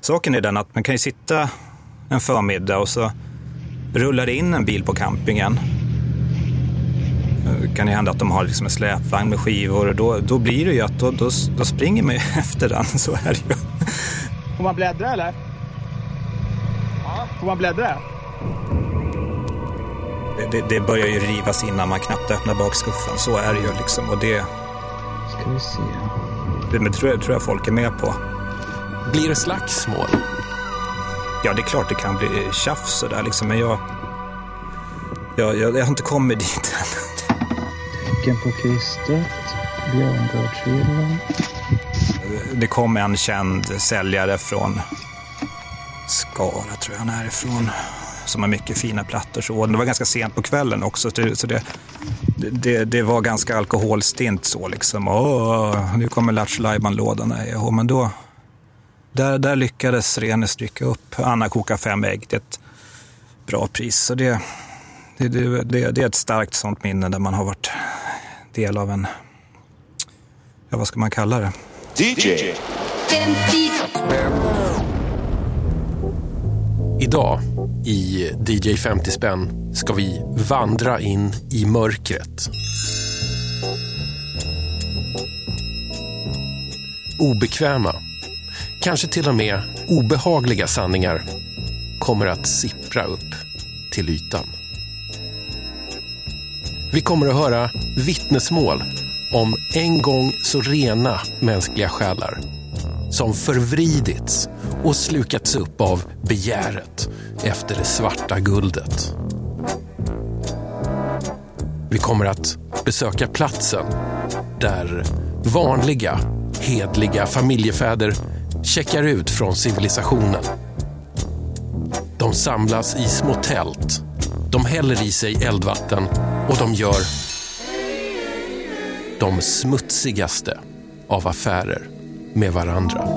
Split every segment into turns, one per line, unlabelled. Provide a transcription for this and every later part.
saken är den att man kan ju sitta en förmiddag och så rullar det in en bil på campingen. Det kan ju hända att de har liksom en släpvagn med skivor och då, då blir det ju att då, då, då springer man ju efter den. Så är det ju.
Får man bläddra eller? Ja. Får man bläddra?
Det, det, det börjar ju rivas innan man knappt öppnar bakskuffen. Så är det ju liksom. Och det,
Ska vi se.
det men tror, jag, tror jag folk är med på.
Blir det slagsmål?
Ja, det är klart det kan bli tjafs sådär liksom. Men jag, jag, jag, jag har inte kommit dit än.
Tecken på kristet. Björngårdsvillan.
Det kom en känd säljare från Skara, tror jag han är ifrån, som har mycket fina plattor. Så, och det var ganska sent på kvällen också, så det, det, det, det var ganska alkoholstint så liksom. Åh, nu kommer Lattjo Lajban-lådan. Men då, där, där lyckades Renes dyka upp. Anna kokar fem ägg. Det är ett bra pris. Så det, det, det, det, det är ett starkt sånt minne där man har varit del av en, ja vad ska man kalla det?
DJ.
Idag i DJ 50 spänn ska vi vandra in i mörkret. Obekväma, kanske till och med obehagliga sanningar kommer att sippra upp till ytan. Vi kommer att höra vittnesmål om en gång så rena mänskliga själar som förvridits och slukats upp av begäret efter det svarta guldet. Vi kommer att besöka platsen där vanliga, hedliga familjefäder checkar ut från civilisationen. De samlas i små tält. De häller i sig eldvatten och de gör de smutsigaste av affärer med varandra.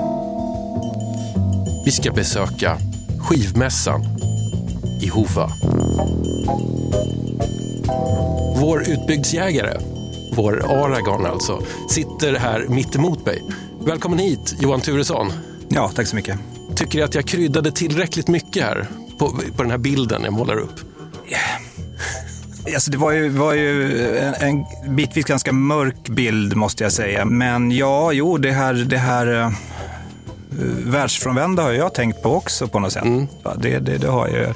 Vi ska besöka skivmässan i Hova. Vår utbygdsjägare, vår Aragon alltså, sitter här mitt emot mig. Välkommen hit Johan Turesson.
Ja, tack så mycket.
Tycker du att jag kryddade tillräckligt mycket här på, på den här bilden jag målar upp?
Alltså det var ju, var ju en, en bitvis ganska mörk bild måste jag säga. Men ja, jo, det här, det här uh, världsfrånvända har jag tänkt på också på något sätt. Mm. Det, det, det har jag.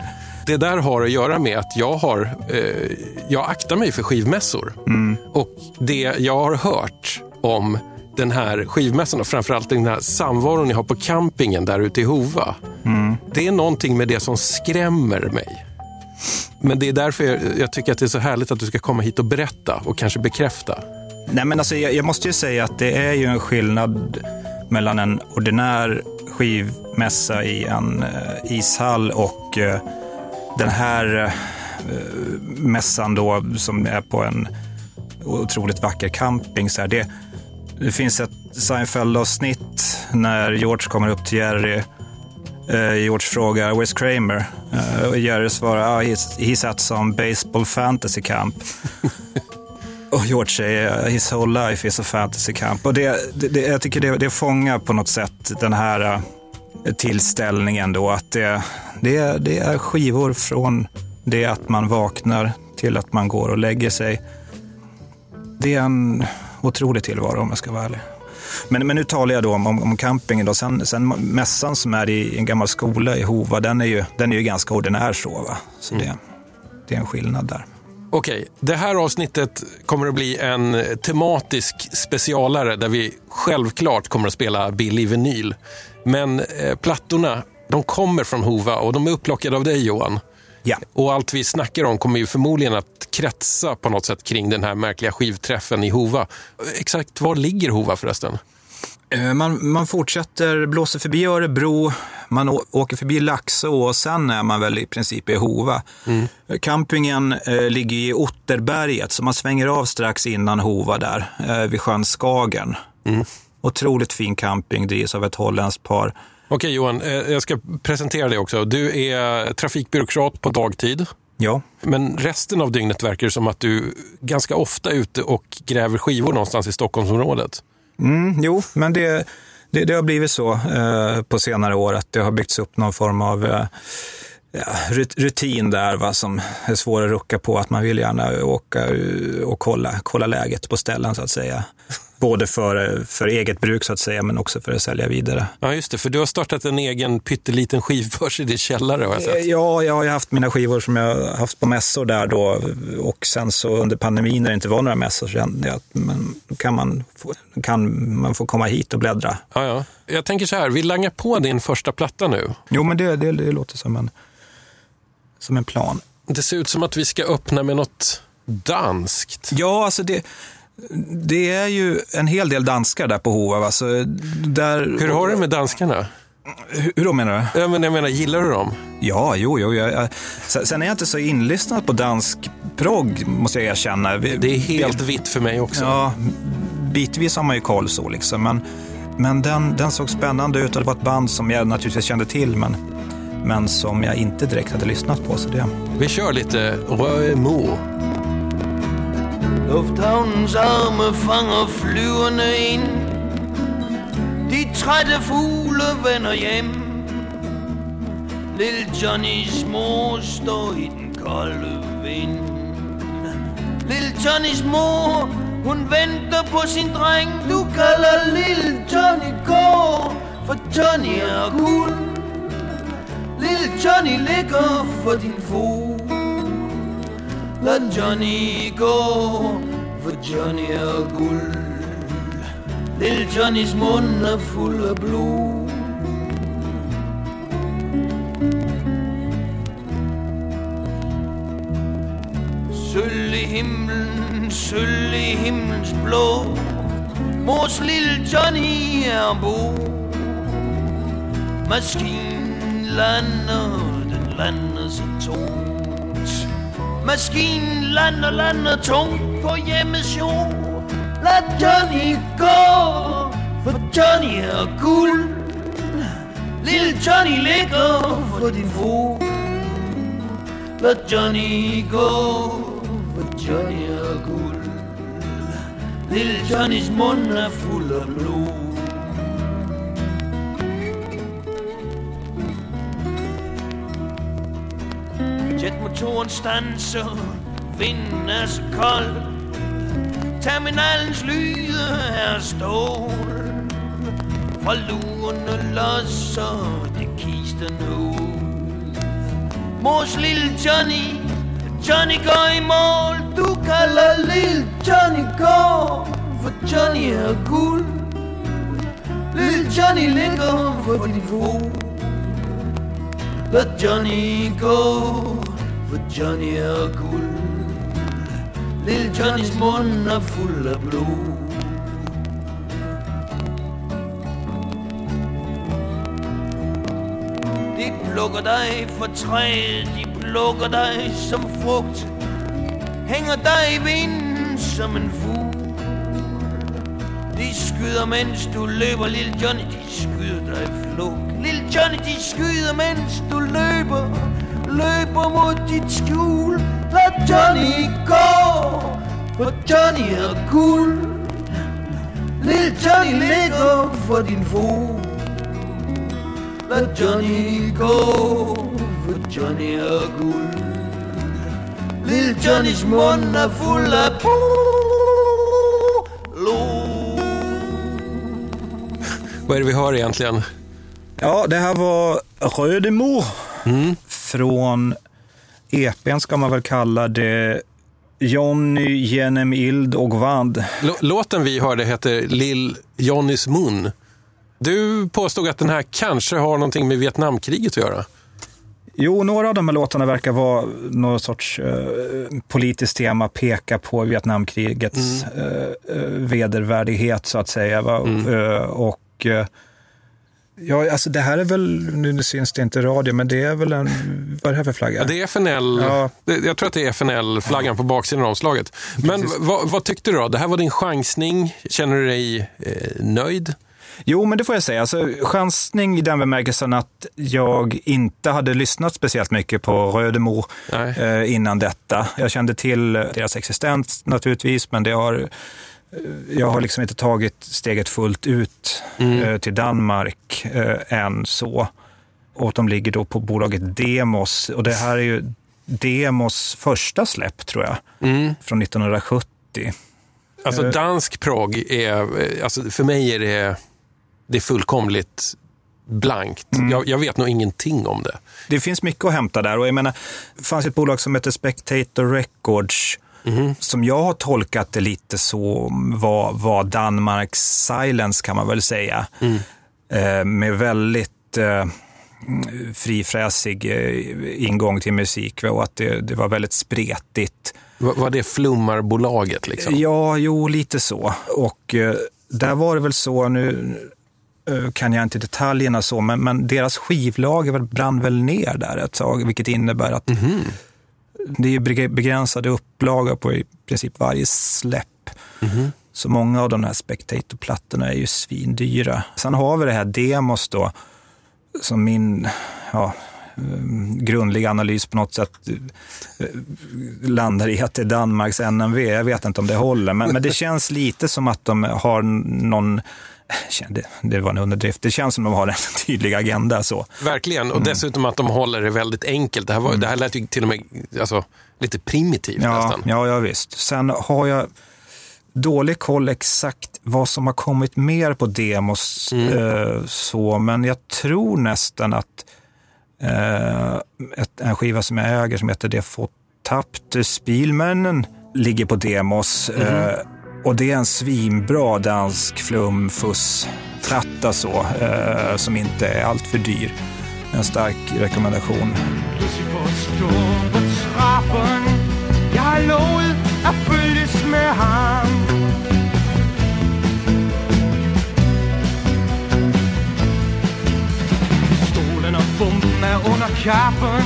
Det där har att göra med att jag har, eh, jag aktar mig för skivmässor. Mm. Och det jag har hört om den här skivmässan och framförallt den här samvaron ni har på campingen där ute i Hova. Mm. Det är någonting med det som skrämmer mig. Men det är därför jag, jag, tycker att det är så härligt att du ska komma hit och berätta och kanske bekräfta.
Nej, men alltså, jag, jag måste ju säga att det är ju en skillnad mellan en ordinär skivmässa i en uh, ishall och uh, den här uh, mässan då som är på en otroligt vacker camping. Så här, det, det finns ett Seinfeld-avsnitt när George kommer upp till Jerry Uh, George frågar “Where's Kramer?” uh, och Jerry svarar ah, he's, “He's at some baseball fantasy camp”. och George säger “His whole life is a fantasy camp”. Och det, det, det jag tycker det, det fångar på något sätt den här tillställningen då. Att det, det, det är skivor från det att man vaknar till att man går och lägger sig. Det är en otrolig tillvaro om jag ska vara ärlig. Men, men nu talar jag då om, om, om campingen. Då. Sen, sen mässan som är i en gammal skola i Hova, den är ju, den är ju ganska ordinär så. Va? Så mm. det, det är en skillnad där.
Okej, det här avsnittet kommer att bli en tematisk specialare där vi självklart kommer att spela billig vinyl. Men eh, plattorna, de kommer från Hova och de är upplockade av dig Johan.
Ja.
Och allt vi snackar om kommer ju förmodligen att kretsa på något sätt kring den här märkliga skivträffen i Hova. Exakt var ligger Hova förresten?
Man, man fortsätter, blåser förbi Örebro, man åker förbi Laxå och sen är man väl i princip i Hova. Mm. Campingen eh, ligger i Otterberget, så man svänger av strax innan Hova där, eh, vid sjön Skagern. Mm. Otroligt fin camping, drivs av ett holländskt par.
Okej Johan, eh, jag ska presentera dig också. Du är trafikbyråkrat på dagtid.
Ja.
Men resten av dygnet verkar det som att du ganska ofta är ute och gräver skivor någonstans i Stockholmsområdet.
Mm, jo, men det, det, det har blivit så eh, på senare år att det har byggts upp någon form av eh, rutin där va, som är svår att rucka på. Att man vill gärna åka eh, och kolla, kolla läget på ställen så att säga. Både för, för eget bruk så att säga, men också för att sälja vidare.
Ja, just det. För du har startat en egen pytteliten skivbörs i din källare har jag
Eh,
sett.
Ja, jag har haft mina skivor som jag har haft på mässor där då och sen så under pandemin när det inte var några mässor så kände jag att men, kan, man få, kan man få komma hit och bläddra.
Ja, ja. Jag tänker så här, vi langar på din första platta nu.
Jo, men det, det, det låter som en, som en plan.
Det ser ut som att vi ska öppna med något danskt.
Ja, alltså det, det är ju en hel del danskar där på Hoav. Alltså, där,
Hur har du det med danskarna?
Hur, hur då menar du?
Ja, men jag menar, gillar du dem?
Ja, jo, jo. Jag, jag, sen är jag inte så inlyssnad på dansk progg, måste jag erkänna. Vi-
Det är helt vitt för mig också.
Ja, bitvis har man ju koll så liksom. Men, men den, den såg spännande ut och det var ett band som jag naturligtvis kände till, men, men som jag inte direkt hade lyssnat på. Så det,
Vi kör lite Römo.
Lufthavnens arme fanger flyverne ind. De trætte fugle vender hjem. Lille Johnnys mor står i den kolde vind. Lille Johnnys mor, hun venter på sin dreng. Du kalder lille Johnny går, for Johnny er guld. Lille Johnny ligger for din fod Lad Johnny gå, for Johnny للجاني guld. Lille Johnnys mund er fuld af blod. Sølv i himlen, sølv i himlens blå. Mors lille Johnny er bo. Maskinen lander, den lander sin tungt. Maskinen lander, lander tungt på hjemmes jord. Lad Johnny gå, for Johnny er guld. Lille Johnny ligger for din fod. Lad Johnny gå, for Johnny er guld. Lille Johnnys mund er fuld af blod. Jetmotoren stanser, vinden er så kold. Terminalens lyde er stål. Fra lurene losser det kisten ud. Mors lille Johnny, Johnny går i mål. Du kalder lille Johnny går, for Johnny er guld. Lille Johnny ligger for din fod. Let Johnny gå, Johnny er guld. Lill Johnnys mun är full av blod. De plukker dig for træet, de plukker dig som frugt. Hænger dig i vinden som en fugl. De skyder, mens du løber, lille Johnny, de skyder dig i flugt. Lille Johnny, de skyder, mens du løber, løber mod dit skjul. Lad Johnny gå, for Johnny er guld. Lille Johnny ligger for din fod. Lad Johnny gå, for Johnny er guld. Lille Johnnys mund er fuld af.
Vad är det vi hör egentligen?
Ja, det här var Rödemo från EPn ska man väl kalla det. Jonny genom ild och vad.
L- låten vi hörde heter Lill Johnnys mun. Du påstod att den här kanske har någonting med Vietnamkriget att göra.
Jo, några av de här låtarna verkar vara någon sorts eh, politiskt tema, peka på Vietnamkrigets eh, eh, vedervärdighet så att säga. Va? Eh, och eh, ja, alltså det här är väl, nu syns det inte i radio, men det är väl en, vad är det här för flagga?
Ja, det är FNL.
Ja.
Jag tror att det är FNL-flaggan på baksidan av omslaget. Men vad, vad tyckte du då? Det här var din chansning. Känner du dig eh, nöjd?
Jo, men det får jag säga. Alltså, chansning i den bemärkelsen att jag inte hade lyssnat speciellt mycket på Rödemo eh, innan detta. Jag kände till deras existens naturligtvis, men det har jag har liksom inte tagit steget fullt ut eh, till Danmark eh, än så. Och de ligger då på bolaget Demos. Och det här är ju Demos första släpp tror jag, från 1970.
Alltså
Eh.
dansk prog är, eh, alltså för mig är det, det är fullkomligt blankt.
Mm.
Jag, jag vet nog ingenting om det.
Det finns mycket att hämta där. Och jag menar, det fanns ett bolag som heter Spectator Records som jag har tolkat det lite så var, var Danmarks Silence kan man väl säga. Eh, med väldigt eh, frifräsig eh, ingång till musik och att det, det var väldigt spretigt.
Va- Var det flummarbolaget liksom?
Ja, jo, lite så. Och eh, där var det väl så, nu eh, kan jag inte detaljerna så, men, men deras skivlager brann väl ner där ett tag, vilket innebär att det är beg- begränsade upplagor på i princip varje släpp. Så många av de här Spectator-plattorna är ju svindyra. Sen har vi det här Demos då, som min ja, eh, grundliga analys på något sätt eh, landar i att det är Danmarks NMV. Jag vet inte om det håller, men, men det känns lite som att de har någon det, det var en underdrift. Det känns som att de har en tydlig agenda. så.
Verkligen,
Mm.
och dessutom att de håller det väldigt enkelt. Det här, var, det här lät ju till och med alltså, lite primitivt
Ja,
nästan.
ja, ja, visst. Sen har jag dålig koll exakt vad som har kommit mer på demos. Eh, så, men jag tror nästan att eh, ett, en skiva som jag äger som heter Det får tappt Spielmännen ligger på demos. Eh, och det är en svinbra dansk flumfuss tratta så, eh, som inte är alltför dyr. En stark rekommendation.
Bomben är under kappen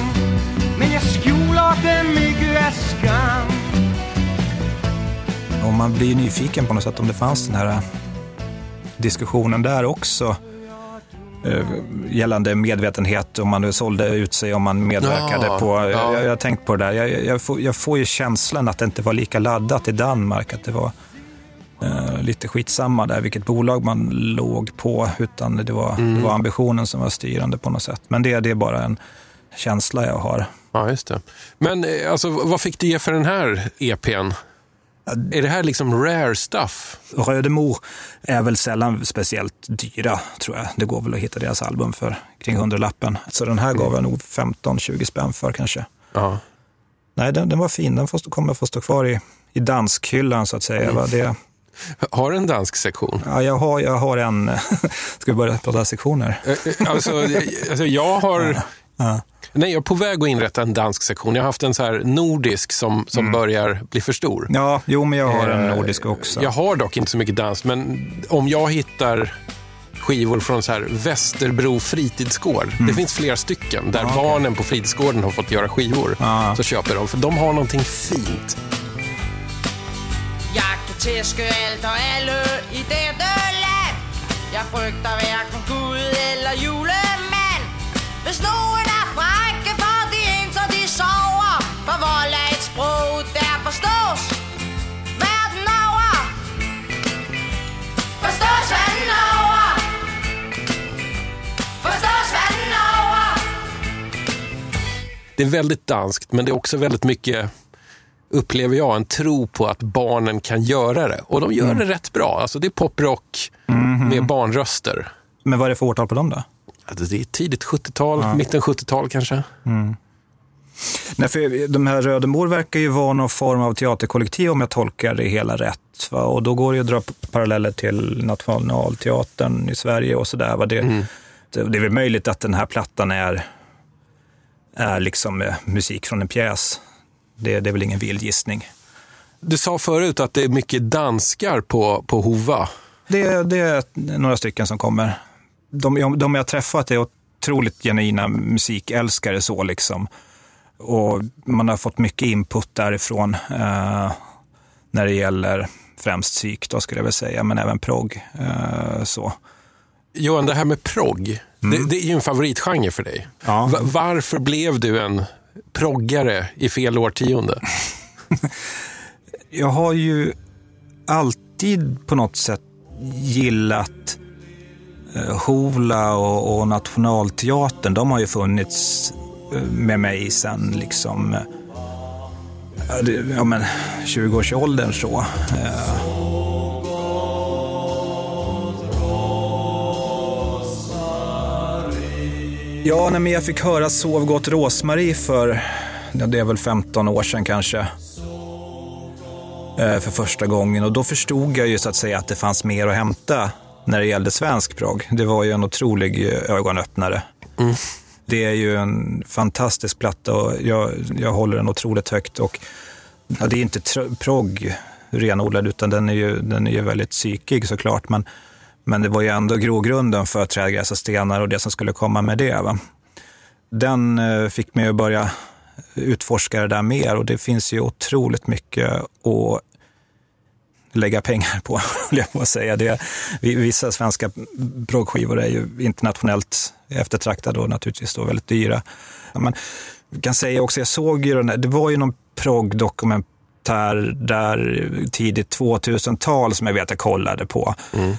Men jag skolar dem i
gräskan man blir ju nyfiken på något sätt om det fanns den här eh, diskussionen där också. eh, Gällande medvetenhet, om man sålde ut sig, om man medverkade
Ja,
på...
ja.
Jag, jag har tänkt på det där. Jag, jag, får, jag får ju känslan att det inte var lika laddat i Danmark. Att det var eh, lite skitsamma där vilket bolag man låg på. Utan det var,
Mm.
det var ambitionen som var styrande på något sätt. Men det, det är bara en känsla jag har.
Ja, just det. Men eh, alltså, vad fick du ge för den här EPn? Är det här liksom rare stuff?
Rödemo är väl sällan speciellt dyra, tror jag. Det går väl att hitta deras album för kring 100-lappen. Så den här gav jag nog 15-20 spänn för kanske.
Ja.
Nej, den, den var fin. Den får, kommer få stå kvar i, i danskhyllan så att säga. Va? Det,
Har en dansk sektion?
ja, jag, har, jag har en... Ska vi börja prata sektioner?
Eh, eh, Alltså, eh, alltså jag har...
Ja.
Nej, jag är på väg att inrätta en dansk sektion. Jag har haft en så här nordisk som, som börjar bli för stor.
Ja, jo, men jag har en
Eh,
nordisk också.
Jag har dock inte så mycket dans, men om jag hittar skivor från så här Västerbro fritidsgård. Det finns flera stycken där barnen på fritidsgården har fått göra skivor.
Ja.
Så köper jag dem, för de har någonting fint.
Jeg kan tæske alt og alle i dette land Jeg frygter hverken Gud eller julemand Hvis nogen
Det är väldigt danskt, men det är också väldigt mycket, upplever jag, en tro på att barnen kan göra det. Och de gör det rätt bra. Alltså det är poprock med barnröster.
Men vad är det för årtal på dem då?
Alltså det är tidigt 70-tal, mitten 70-tal kanske.
Nej, för de här Rödemor verkar ju vara någon form av teaterkollektiv om jag tolkar det hela rätt. Va? Och då går det ju att dra paralleller till Nationalteatern i Sverige och sådär. Det, det, det är väl möjligt att den här plattan är, är liksom eh, musik från en pjäs. Det, det är väl ingen vild gissning.
Du sa förut att det är mycket danskar på, på Hova.
Det, det är några stycken som kommer. De, de jag har träffat är otroligt genuina musikälskare så liksom. Och man har fått mycket input därifrån eh, när det gäller främst psyk då skulle jag väl säga, men även progg. Eh, så.
Johan, det här med progg, det, det är ju en favoritgenre för dig.
Ja.
Va- varför blev du en proggare i fel årtionde?
Jag har ju alltid på något sätt gillat eh, Hola och, och Nationalteatern. De har ju funnits eh, med mig sen liksom, eh, ja, det- ja men 20-årsåldern så. Eh, Ja, nej, men jag fick höra Sov gott Rosmarie för, ja, det är väl 15 år sedan kanske. Eh, För första gången och då förstod jag ju så att säga att det fanns mer att hämta när det gällde svensk progg. Det var ju en otrolig eh, ögonöppnare. Det är ju en fantastisk platta och jag, jag håller den otroligt högt. Och, ja, det är inte progg renodlad utan den är ju, den är ju väldigt psykig såklart. Men, men det var ju ändå grogrunden för Trädgräs och stenar och det som skulle komma med det. Va? Den eh, fick mig att börja utforska det där mer och det finns ju otroligt mycket att lägga pengar på, vill jag på att säga. Det, vissa svenska proggskivor är ju internationellt eftertraktade och naturligtvis då väldigt dyra. Men jag kan säga också, jag såg ju den där, det var ju någon proggdokumentär där tidigt 2000-tal som jag vet jag kollade på. Mm.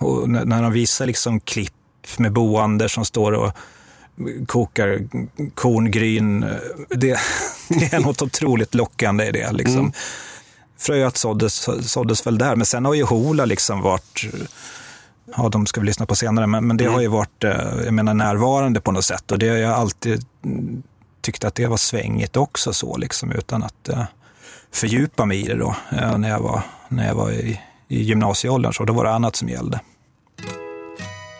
Och när, de visar liksom klipp med boande som står och kokar korngryn. Det, det är något otroligt lockande i det. Liksom. Fröet såddes, såddes väl där, men sen har ju Hola liksom varit, ja de ska vi lyssna på senare, men, men det har ju varit eh, jag menar, närvarande på något sätt och det har jag alltid mm, tyckt att det var svängigt också så liksom utan att eh, fördjupa mig i det då eh, när jag var, när jag var i, i gymnasieåldern så då var det annat som gällde.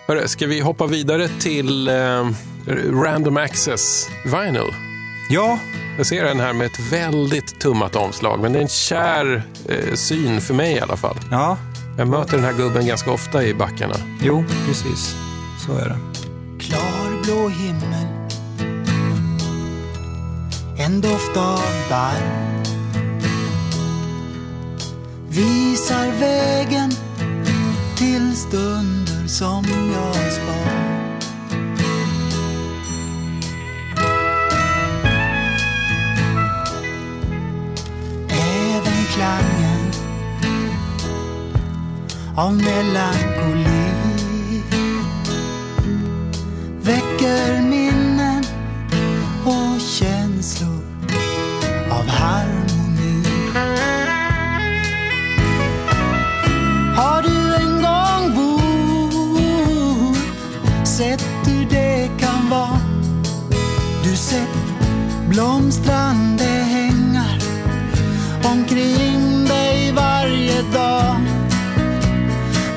Hörru, ska vi hoppa vidare till eh, Random Access Vinyl?
Ja,
Jag ser den här med ett väldigt tummat omslag, men det är en kär eh, syn för mig i alla fall.
ja,
Jag möter den här gubben ganska ofta i backarna.
jo precis. Så är det.
Klarblå himmel En doft av barr Visar vägen till stunder som jag spar Även klangen av melankoli väcker minnen och känslor av harmoni. Sett hur det kan vara? Du sett blomstrande hängar omkring dig varje dag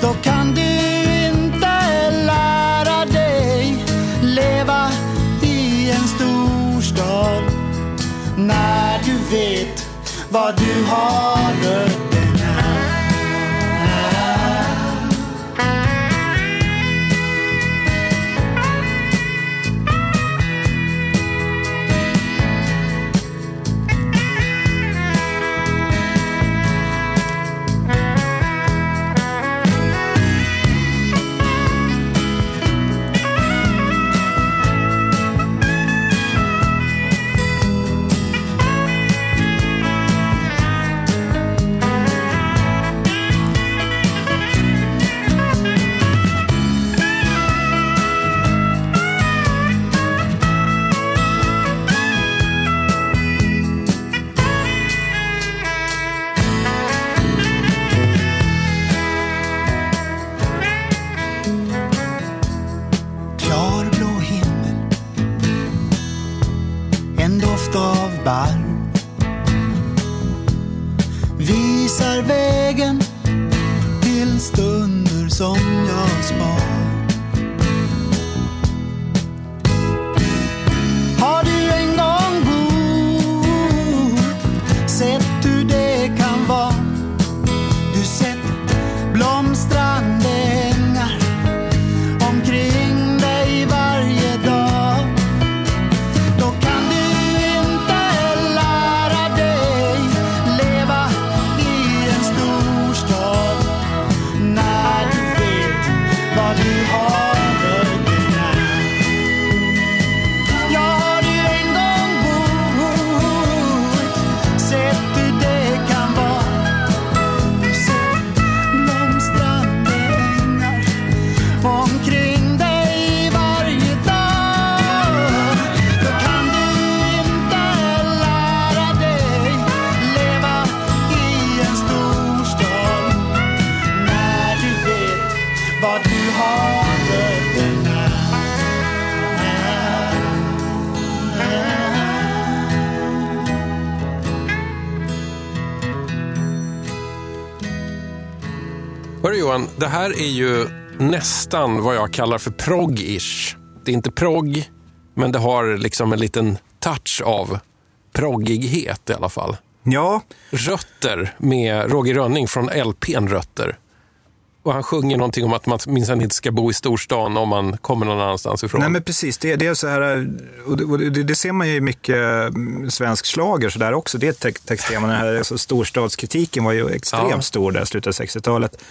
då kan du inte lära dig leva i en storstad när du vet vad du har
här är ju nästan vad jag kallar för progg-ish. Det är inte progg, men det har liksom en liten touch av proggighet i alla fall.
Ja,
Rötter med Roger Rönning från LPn Rötter. Och han sjunger någonting om att man minsann inte ska bo i storstan om man kommer någon annanstans ifrån.
Nej men precis, det, det är så här, och det, och det, det ser man ju i mycket mm, svensk slager så där också. Det är ett tex- texttema. Den här alltså, storstadskritiken var ju extremt
Ja.
stor där i slutet av 60-talet.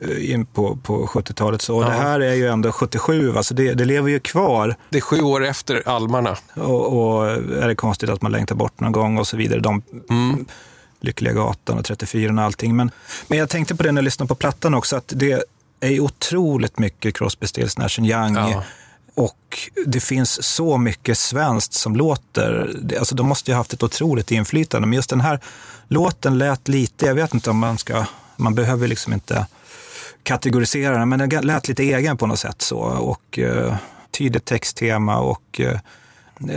Eh, In på, på 70-talet. Så
Ja.
det här är ju ändå 77, alltså det, det lever ju kvar.
Det är sju år efter Almarna.
Och, och är det konstigt att man längtar bort någon gång och så vidare. De, Lyckliga gatan och 34 och allting. Men, men jag tänkte på det när jag lyssnade på plattan också, att det är otroligt mycket Crosby, Stills, Nash Young.
Ja.
Och det finns så mycket svenskt som låter. Alltså de måste ju ha haft ett otroligt inflytande. Men just den här låten lät lite, jag vet inte om man ska, man behöver liksom inte kategorisera den, men den lät lite egen på något sätt. så Och eh, tydligt texttema och eh,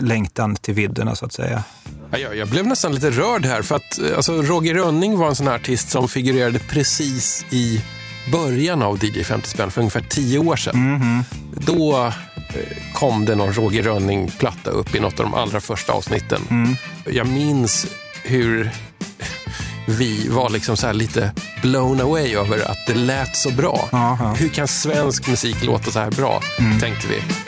längtan till vidderna så att säga.
Ja, Jag, jag blev nästan lite rörd här, för att eh, alltså, Roger Rönning var en sån här artist som figurerade precis i början av DJ 50 spänn för ungefär tio år sedan. Då eh, kom det någon Roger Rönning-platta upp i något av de allra första avsnitten. Jag minns hur vi var liksom så här lite blown away över att det lät så bra.
Ja.
Hur kan svensk musik låta så här bra, tänkte vi.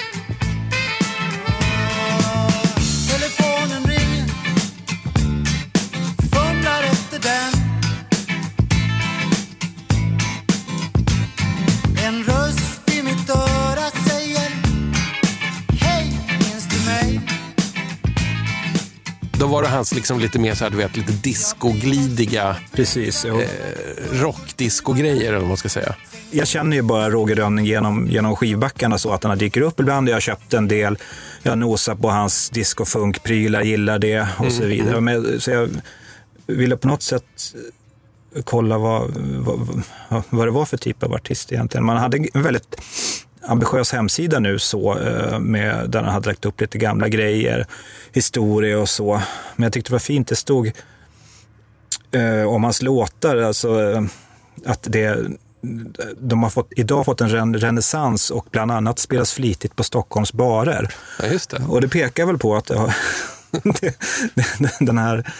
Hans liksom lite mer så här, du vet, lite discoglidiga
Precis. Och
rockdisco-grejer, eller vad man ska säga.
jag känner ju bara Roger Rönning genom, genom skivbackarna så att han dyker upp ibland. Jag har köpt en del. Jag nosar på hans disco funk-prylar, gillar det och så vidare. Men, så jag ville på något sätt kolla vad, vad, vad det var för typ av artist egentligen. Man hade en väldigt ambitiös hemsida nu så, eh, med, där han hade lagt upp lite gamla grejer, historia och så. Men jag tyckte det var fint, det stod eh, om hans låtar, alltså eh, att det de har fått, idag fått en ren, renässans och bland annat spelas flitigt på Stockholms barer.
Ja, just det.
Och det pekar väl på att det, den här,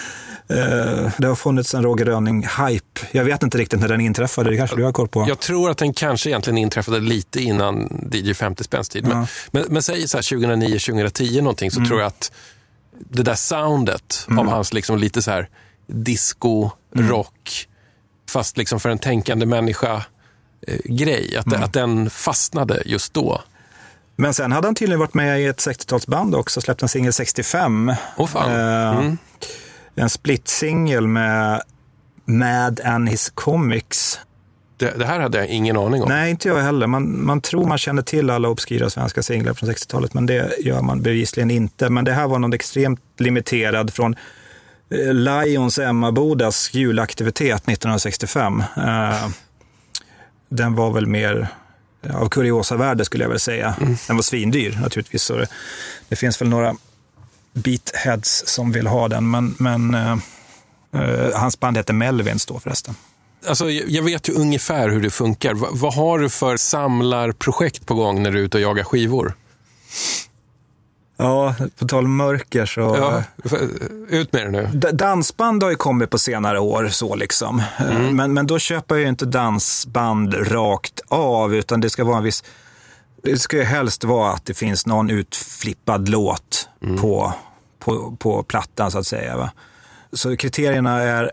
det har funnits en Roger Röning-hype. Jag vet inte riktigt när den inträffade, det kanske du har koll på?
Jag tror att den kanske egentligen inträffade lite innan DJ 50 spänns tid. Men,
Ja.
men, men säg så här 2009-2010 någonting så tror jag att det där soundet av hans liksom lite så här disco, rock, fast liksom för en tänkande människa eh, grej, att, att den fastnade just då.
Men sen hade han tydligen varit med i ett 60-talsband också, släppt en singel 65.
Åh fan.
Eh,
Mm.
En split-singel med Mad and His Comics.
Det, det här hade jag ingen aning om.
Nej, inte jag heller. Man, man tror man känner till alla obskyra svenska singlar från 60-talet, men det gör man bevisligen inte. Men det här var något extremt limiterad från eh, Lions Emmabodas julaktivitet 1965. Eh, den var väl mer av kuriosavärde skulle jag väl säga. Den var svindyr naturligtvis, så det, det finns väl några beatheads som vill ha den, men, men eh, eh, hans band heter Melvins då förresten.
Alltså, jag vet ju ungefär hur det funkar. Va, vad har du för samlarprojekt på gång när du är ute och jagar skivor?
Ja, på tal om mörker så...
Ja, ut med det nu.
D- Dansband har ju kommit på senare år, så liksom. Eh, Men, men då köper jag ju inte dansband rakt av, utan det ska vara en viss... Det ska ju helst vara att det finns någon utflippad låt på, på, på plattan, så att säga. Va? Så kriterierna är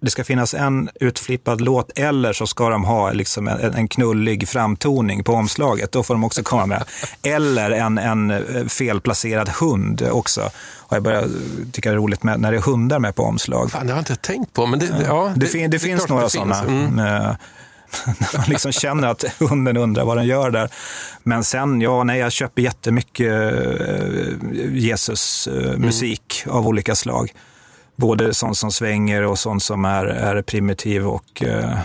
det ska finnas en utflippad låt eller så ska de ha liksom en, en knullig framtoning på omslaget. Då får de också komma med. Eller en, en eh, felplacerad hund också. Och jag börjar tycka det är roligt med, när det är hundar med på omslag.
Fan, det har jag inte tänkt på. Men det, ja,
Det, fin, det, finns några
det finns.
sådana.
Mm.
Eh, När man liksom känner att hunden undrar vad den gör där. Men sen, ja, nej, jag köper jättemycket eh, Jesus-musik av olika slag. Både sånt som svänger och sånt som är, är primitiv. och eh,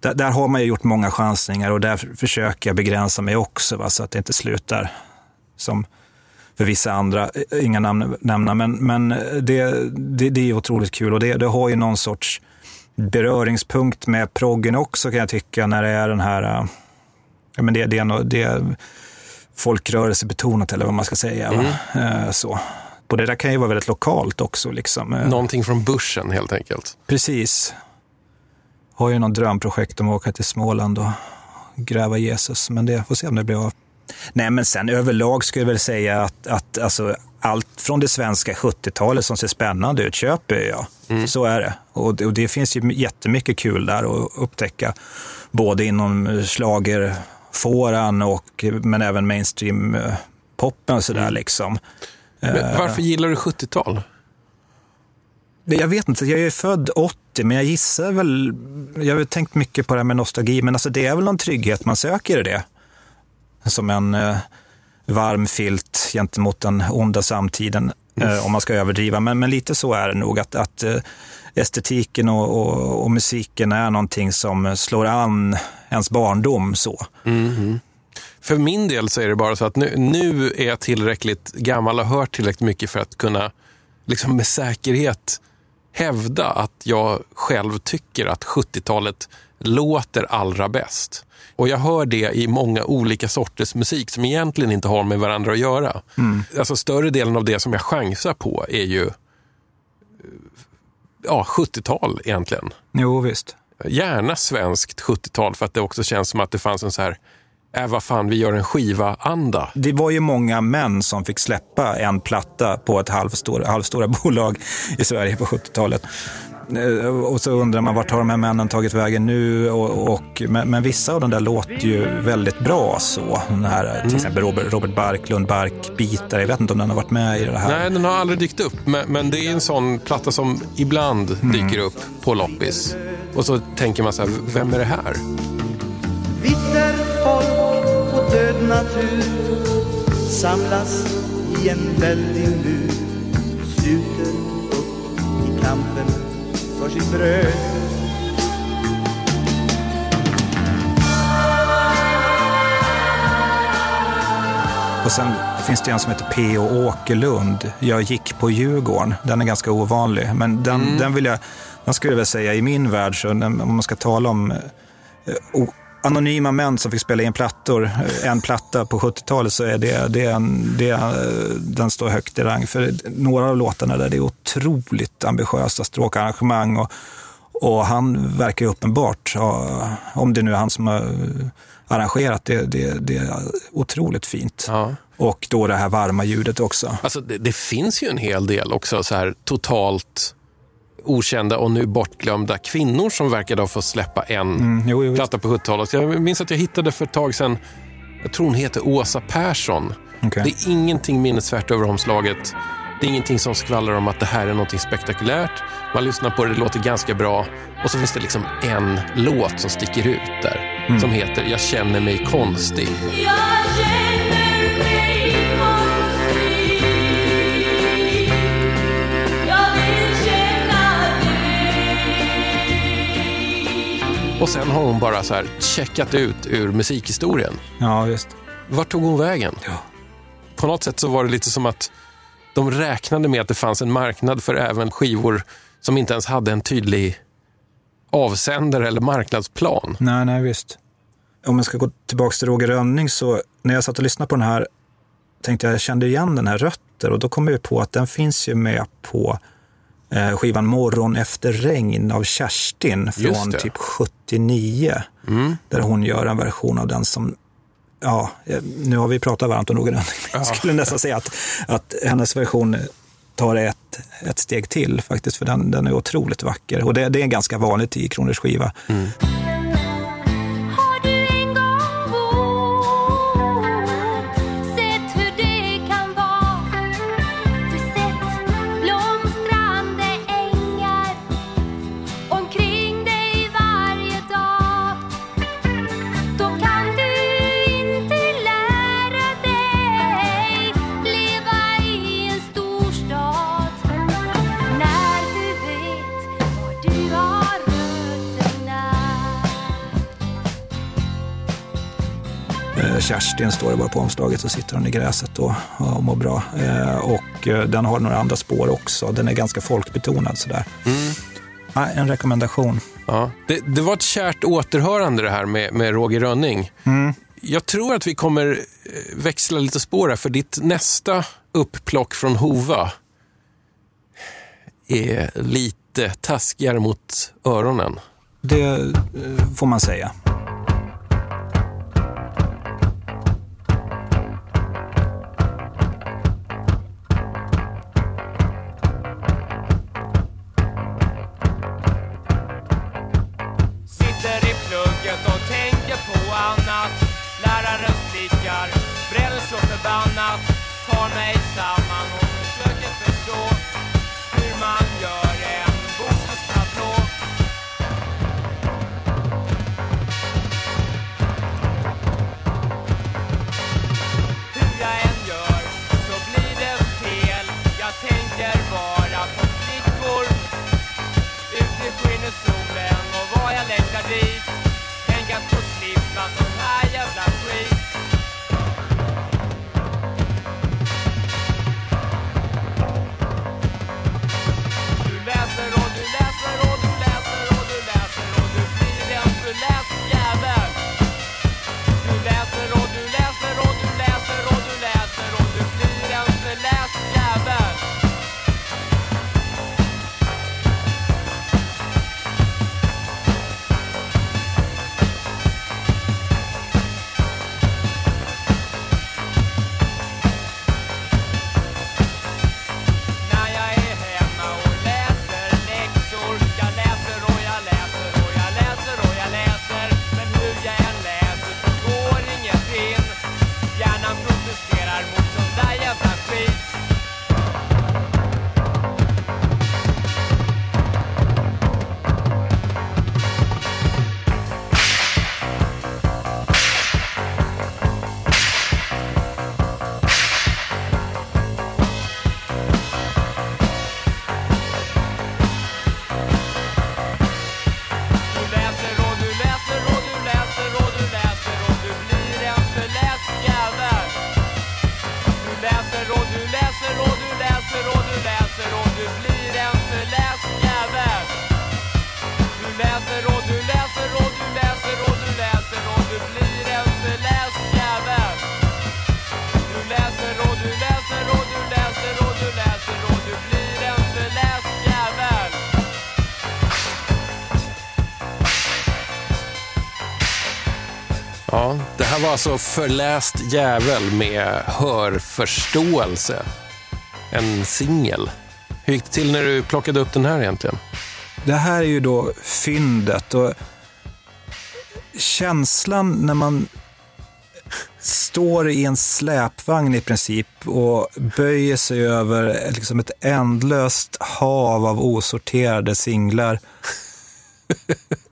där, där har man ju gjort många chansningar och där försöker jag begränsa mig också, va, så att det inte slutar som för vissa andra, eh, inga namn nämna, men, men det, det, det är otroligt kul och det, det har ju någon sorts beröringspunkt med proggen också kan jag tycka när det är den här, äh, ja men det, det, är, no, det är folkrörelsebetonat eller vad man ska säga. Va? Eh, så. Och det där kan ju vara väldigt lokalt också. Liksom. Eh,
Någonting från börsen helt enkelt.
Precis. Har ju någon drömprojekt om att åka till Småland och gräva Jesus, men det får se om det blir av. Nej, men sen överlag skulle jag väl säga att, att alltså, allt från det svenska 70-talet som ser spännande ut köper jag. Så är det. Och, det. och det finns ju jättemycket kul där att upptäcka. Både inom schlagerfåran och men även mainstream-poppen och sådär liksom.
Men varför gillar du 70-tal?
Jag vet inte, jag är född 80, men jag gissar väl... Jag har tänkt mycket på det här med nostalgi, men alltså det är väl någon trygghet man söker i det. Som en eh, varm filt gentemot den onda samtiden, eh, om man ska överdriva. Men, men lite så är det nog, att, att eh, estetiken och, och, och musiken är någonting som slår an ens barndom. så.
För min del så är det bara så att nu, nu är jag tillräckligt gammal och hört tillräckligt mycket för att kunna liksom med säkerhet hävda att jag själv tycker att 70-talet låter allra bäst. Och jag hör det i många olika sorters musik som egentligen inte har med varandra att göra. Alltså större delen av det som jag chansar på är ju ja, 70-tal egentligen.
Jo, visst.
Gärna svenskt 70-tal för att det också känns som att det fanns en så här, äh, vad fan, vi gör en skiva-anda.
Det var ju många män som fick släppa en platta på ett halvstora, halvstora bolag i Sverige på 70-talet. Eh, Och så undrar man vart har de här männen tagit vägen nu? Och, och, men, men vissa av de där låter ju väldigt bra så. Den här, till exempel Robert, Robert Barklund, Barkbitar. Jag vet inte om den har varit med i det här.
Nej, den har aldrig dykt upp, men, men det är en sån platta som ibland dyker upp på loppis. Och så tänker man så här, vem är det här?
Död natur samlas i en väldig mur sluter upp i kampen för sitt bröd
Och sen finns det en som heter P.O. Åkerlund. Jag gick på Djurgården. Den är ganska ovanlig. Men den, den vill jag, den skulle jag väl säga i min värld, så om man ska tala om eh, anonyma män som fick spela in plattor, eh, en platta på 70-talet, så är det, det, är en, det är, eh, den står högt i rang. För några av låtarna där det är otroligt ambitiösa stråkarrangemang och, och han verkar ju uppenbart, ja, om det nu är han som har arrangerat det, det, det är otroligt fint.
Ja.
Och då det här varma ljudet också.
Alltså, det, det finns ju en hel del också så här totalt okända och nu bortglömda kvinnor som verkade ha fått släppa en
Mm, jo, jo,
platta på 70-talet. Jag minns att jag hittade för ett tag sedan, jag tror hon heter Åsa Persson.
Okej.
Det är ingenting minnesvärt över omslaget. Det är ingenting som skvallrar om att det här är något spektakulärt. Man lyssnar på det, det låter ganska bra. Och så finns det liksom en låt som sticker ut där.
Mm.
Som heter Jag känner mig konstig. Och sen har hon bara så här checkat ut ur musikhistorien.
Ja, just.
Vart tog hon vägen?
Ja.
På något sätt så var det lite som att de räknade med att det fanns en marknad för även skivor som inte ens hade en tydlig avsändare eller marknadsplan.
Nej, nej, visst. Om jag ska gå tillbaka till Roger Rönning så när jag satt och lyssnade på den här tänkte jag, jag kände igen den här Rötter och då kom jag på att den finns ju med på skivan Morgon efter regn av Kerstin från typ 79. Där hon gör en version av den som Ja, eh, nu har vi pratat varmt om men jag skulle nästan säga att, att hennes version tar ett, ett steg till faktiskt, för den, den är otroligt vacker. Och det, det är ganska vanligt i Kronors skiva.
Har
Kerstin står det bara på omslaget, så sitter hon i gräset och, och mår bra. Eh, och eh, den har några andra spår också. Den är ganska folkbetonad sådär. Ja, en rekommendation.
Ja. Det, det var ett kärt återhörande det här med, med Roger Rönning.
Mm.
Jag tror att vi kommer eh, växla lite spår här, för ditt nästa upplock från Hova är lite taskigare mot öronen.
Det får man säga.
Så förbannat Tar mig samman
alltså Förläst jävel med hörförståelse. En singel. Hur gick det till när du plockade upp den här egentligen?
Det här är ju då fyndet och känslan när man står i en släpvagn i princip och böjer sig över liksom ett ändlöst hav av osorterade singlar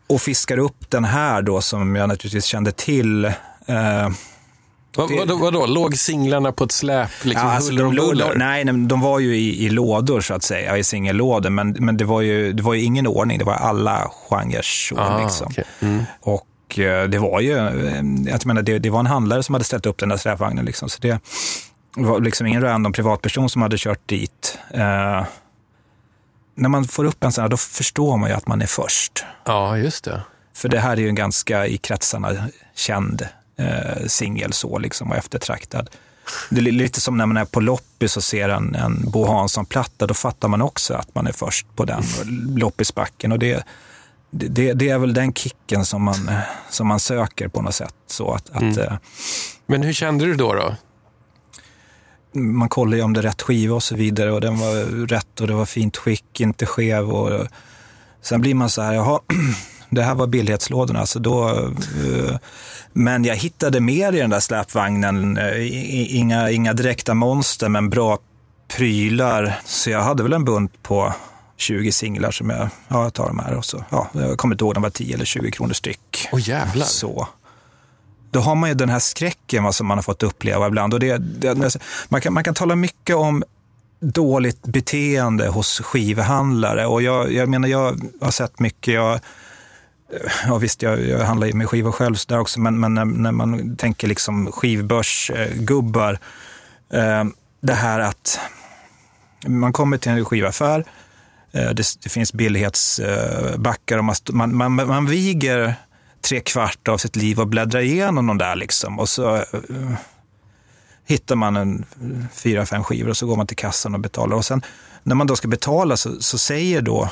och fiskar upp den här då som jag naturligtvis kände till. Eh,
Vad,
Det-
vadå, vadå, låg singlarna på ett släp? Liksom,
Ja, alltså, de, låg- nej, nej, de var ju i, i lådor så att säga, i singellådor. Men, men det, var ju, det var ju ingen ordning, det var alla genrer så.
Ah,
liksom.
okej. Mm.
Och eh, det var ju, eh, jag menar, det, det var en handlare som hade ställt upp den där släpvagnen. Liksom, så det var liksom ingen random privatperson som hade kört dit. Eh, när man får upp en sån här, då förstår man ju att man är först.
Ja, just det.
För det här är ju en ganska i kretsarna känd eh, singel så liksom och eftertraktad. Det är lite som när man är på loppis och ser en, en Bo Hansson-platta, då fattar man också att man är först på den loppisbacken. Och det, det, det är väl den kicken som man, som man söker på något sätt. Så att, att eh,
Men hur kände du då? då?
man kollar ju om det är rätt skiva och så vidare och den var rätt och det var fint skick, inte skev. Och, sen blir man så här, jaha, det här var billighetslådorna. Så då, eh, men jag hittade mer i den där släpvagnen. Eh, Inga, inga direkta monster, men bra prylar. Så jag hade väl en bunt på 20 singlar som jag, ja, jag tar de här och så, ja, jag kommer inte ihåg, de var 10 eller 20 kronor styck.
Åh jävlar.
Så. Då har man ju den här skräcken vad som man har fått uppleva ibland. Och det, det, man, kan, man kan tala mycket om dåligt beteende hos skivhandlare. Och jag, jag menar, jag har sett mycket. Jag, ja, visst, jag, jag handlar ju med skivor själv så där också, men, men när, när man tänker liksom skivbörsgubbar, eh, det här att man kommer till en skivaffär, Eh, Det, det finns billighetsbackar eh, och man, man, man, man viger tre kvart av sitt liv och bläddrar igenom de där liksom. Och så eh, hittar man en fyra, fem skivor och så går man till kassan och betalar. Och sen när man då ska betala så, så säger då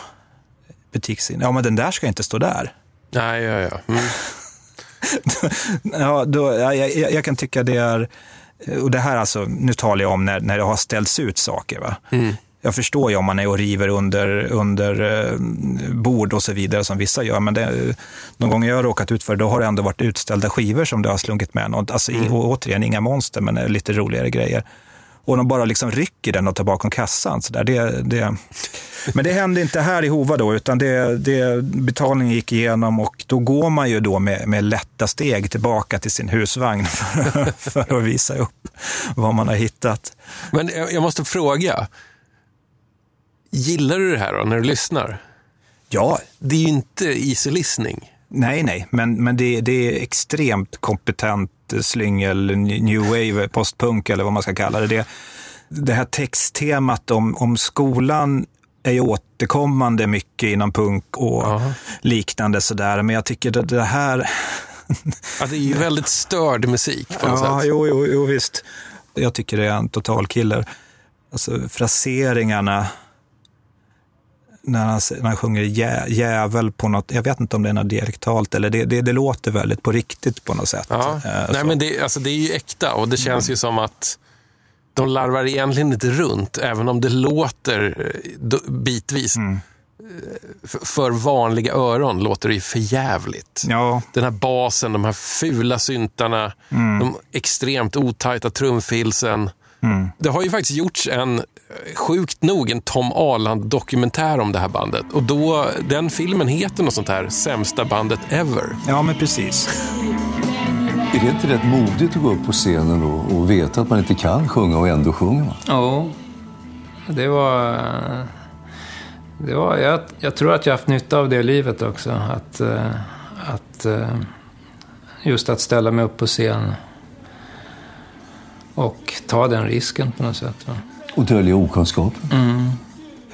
butiksinnehavaren, ja men den där ska inte stå där.
Nej, ja, ja. Mm.
Ja, då, ja, jag, jag jag kan tycka det är, och det här alltså, nu talar jag om när, när det har ställts ut saker. Va? Jag förstår ju om man är och river under, under eh, bord och så vidare som vissa gör, men det, de gånger jag har råkat ut för då har det ändå varit utställda skivor som det har slunkit med. Något, alltså, och, återigen, inga monster, men eh, lite roligare grejer. Och de bara liksom rycker den och tar bakom kassan. Så där. Det, det, men det hände inte här i Hova då, utan det, det, betalningen gick igenom och då går man ju då med, med lätta steg tillbaka till sin husvagn för, för att visa upp vad man har hittat.
Men jag, måste fråga. Gillar du det här då, när du lyssnar?
Ja,
Det är ju inte easy listening.
nej, nej, men, men det, det är extremt kompetent slyngel, new wave, postpunk eller vad man ska kalla det. Det, det här texttemat om, om skolan är ju återkommande mycket inom punk och
Ja.
liknande sådär. Men jag tycker det, det här...
Ja, det är ju väldigt störd musik på något
Ja,
sätt.
jo, jo, jo, visst. Jag tycker det är en total killer. Alltså fraseringarna när han, när han sjunger jä, jävel på något, jag vet inte om det är något dialektalt eller det, det, det låter väldigt på riktigt på något sätt.
Ja.
Eh,
Nej.
Mm.
men det, alltså, det är ju äkta och det känns ju som att de larvar egentligen inte runt, även om det låter eh, bitvis.
Mm.
Eh, För, vanliga öron låter det ju för jävligt.
Ja,
Den här basen, de här fula syntarna,
Mm.
de extremt otajta trumfilsen.
Mm.
Det har ju faktiskt gjorts en, eh, sjukt nog, en Tom Arland-dokumentär om det här bandet. Och då, den filmen heter något sånt här, Sämsta bandet ever.
ja men precis.
Är det inte rätt modigt att gå upp på scenen och, och veta att man inte kan sjunga och ändå sjunger man?
Ja, det var... Det var jag, jag tror att jag haft nytta av det livet också. Att, eh, att eh, just att ställa mig upp på scen och ta den risken på något sätt. Va?
Och dölja okunskapen?
Mm.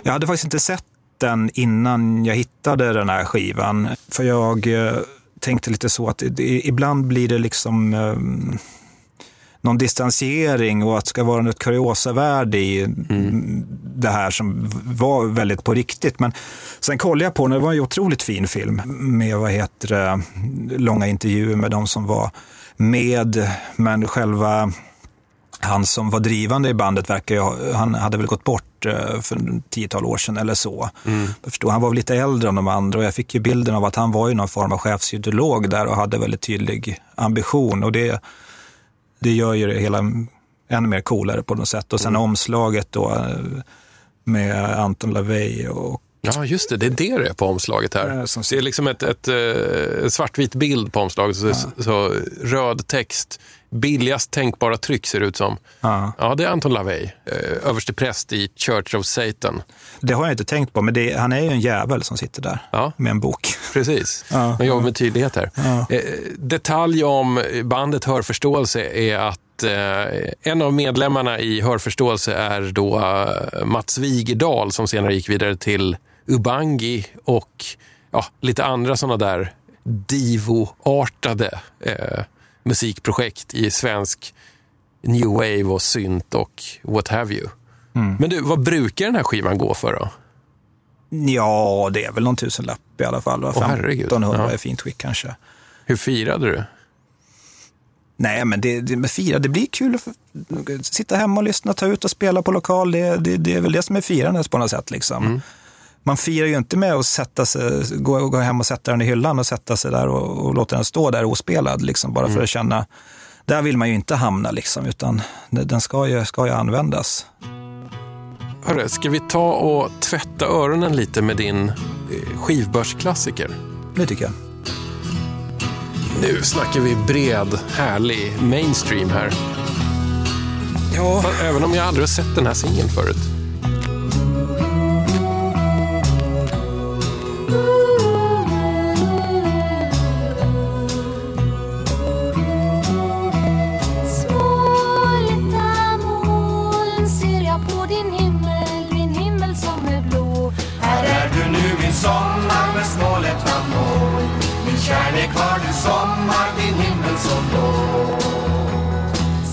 Jag hade faktiskt inte sett den innan jag hittade den här skivan. För jag eh, tänkte lite så att ibland blir det liksom eh, någon distansering och att det ska vara något kuriosavärde i det här som var väldigt på riktigt. Men sen kollade jag på den, det var en otroligt fin film med vad heter det, långa intervjuer med de som var med, men själva han som var drivande i bandet verkar ju, han hade väl gått bort eh, för en tiotal år sedan eller så. Jag förstår, han var väl lite äldre än de andra och jag fick ju bilden av att han var ju någon form av chefsideolog där och hade väldigt tydlig ambition och det, det gör ju det hela ännu mer coolare på något sätt. Och sen omslaget då eh, med Anton LaVey och
Ja, just det. Det är det det är på omslaget här.
Ja, som-
Det är liksom ett, ett, eh, svartvit bild på omslaget. Så, så röd text. Billigast tänkbara tryck ser det ut som.
Ja.
Ja, det är Anton LaVey, eh, överste präst i Church of Satan.
Det har jag inte tänkt på, men det, han är ju en jävel som sitter där
Ja.
med en bok.
Precis.
Ja.
Man jobbar med tydlighet här. Eh, detalj om bandet Hörförståelse är att eh, en av medlemmarna i Hörförståelse är då Mats Wigerdal som senare gick vidare till Ubangi och ja, lite andra sådana där divo-artade eh, musikprojekt i svensk new wave och synt och what have you. Men du, vad brukar den här skivan gå för då?
Ja, det är väl någon tusenlapp i alla fall. va?
Åh, herregud.
1500
Ja.
i fint skick kanske.
Hur firade du?
Nej, men det, det med fira, det blir kul att sitta hemma och lyssna, ta ut och spela på lokal. Det, det, det är väl det som är firandet på något sätt. Liksom. Man firar ju inte med att sätta sig, gå, gå hem och sätta den i hyllan och sätta sig där och, och låta den stå där ospelad. Liksom, bara för att känna, där vill man ju inte hamna, liksom, utan den den ska ju, ska ju användas.
Hörru, ska vi ta och tvätta öronen lite med din eh, skivbörsklassiker?
Det tycker jag.
Nu snackar vi bred, härlig mainstream här. Ja. Även om jag aldrig har sett den här singeln förut.
sommar med snålet han når Min
kärlek var du sommar, din himmel så blå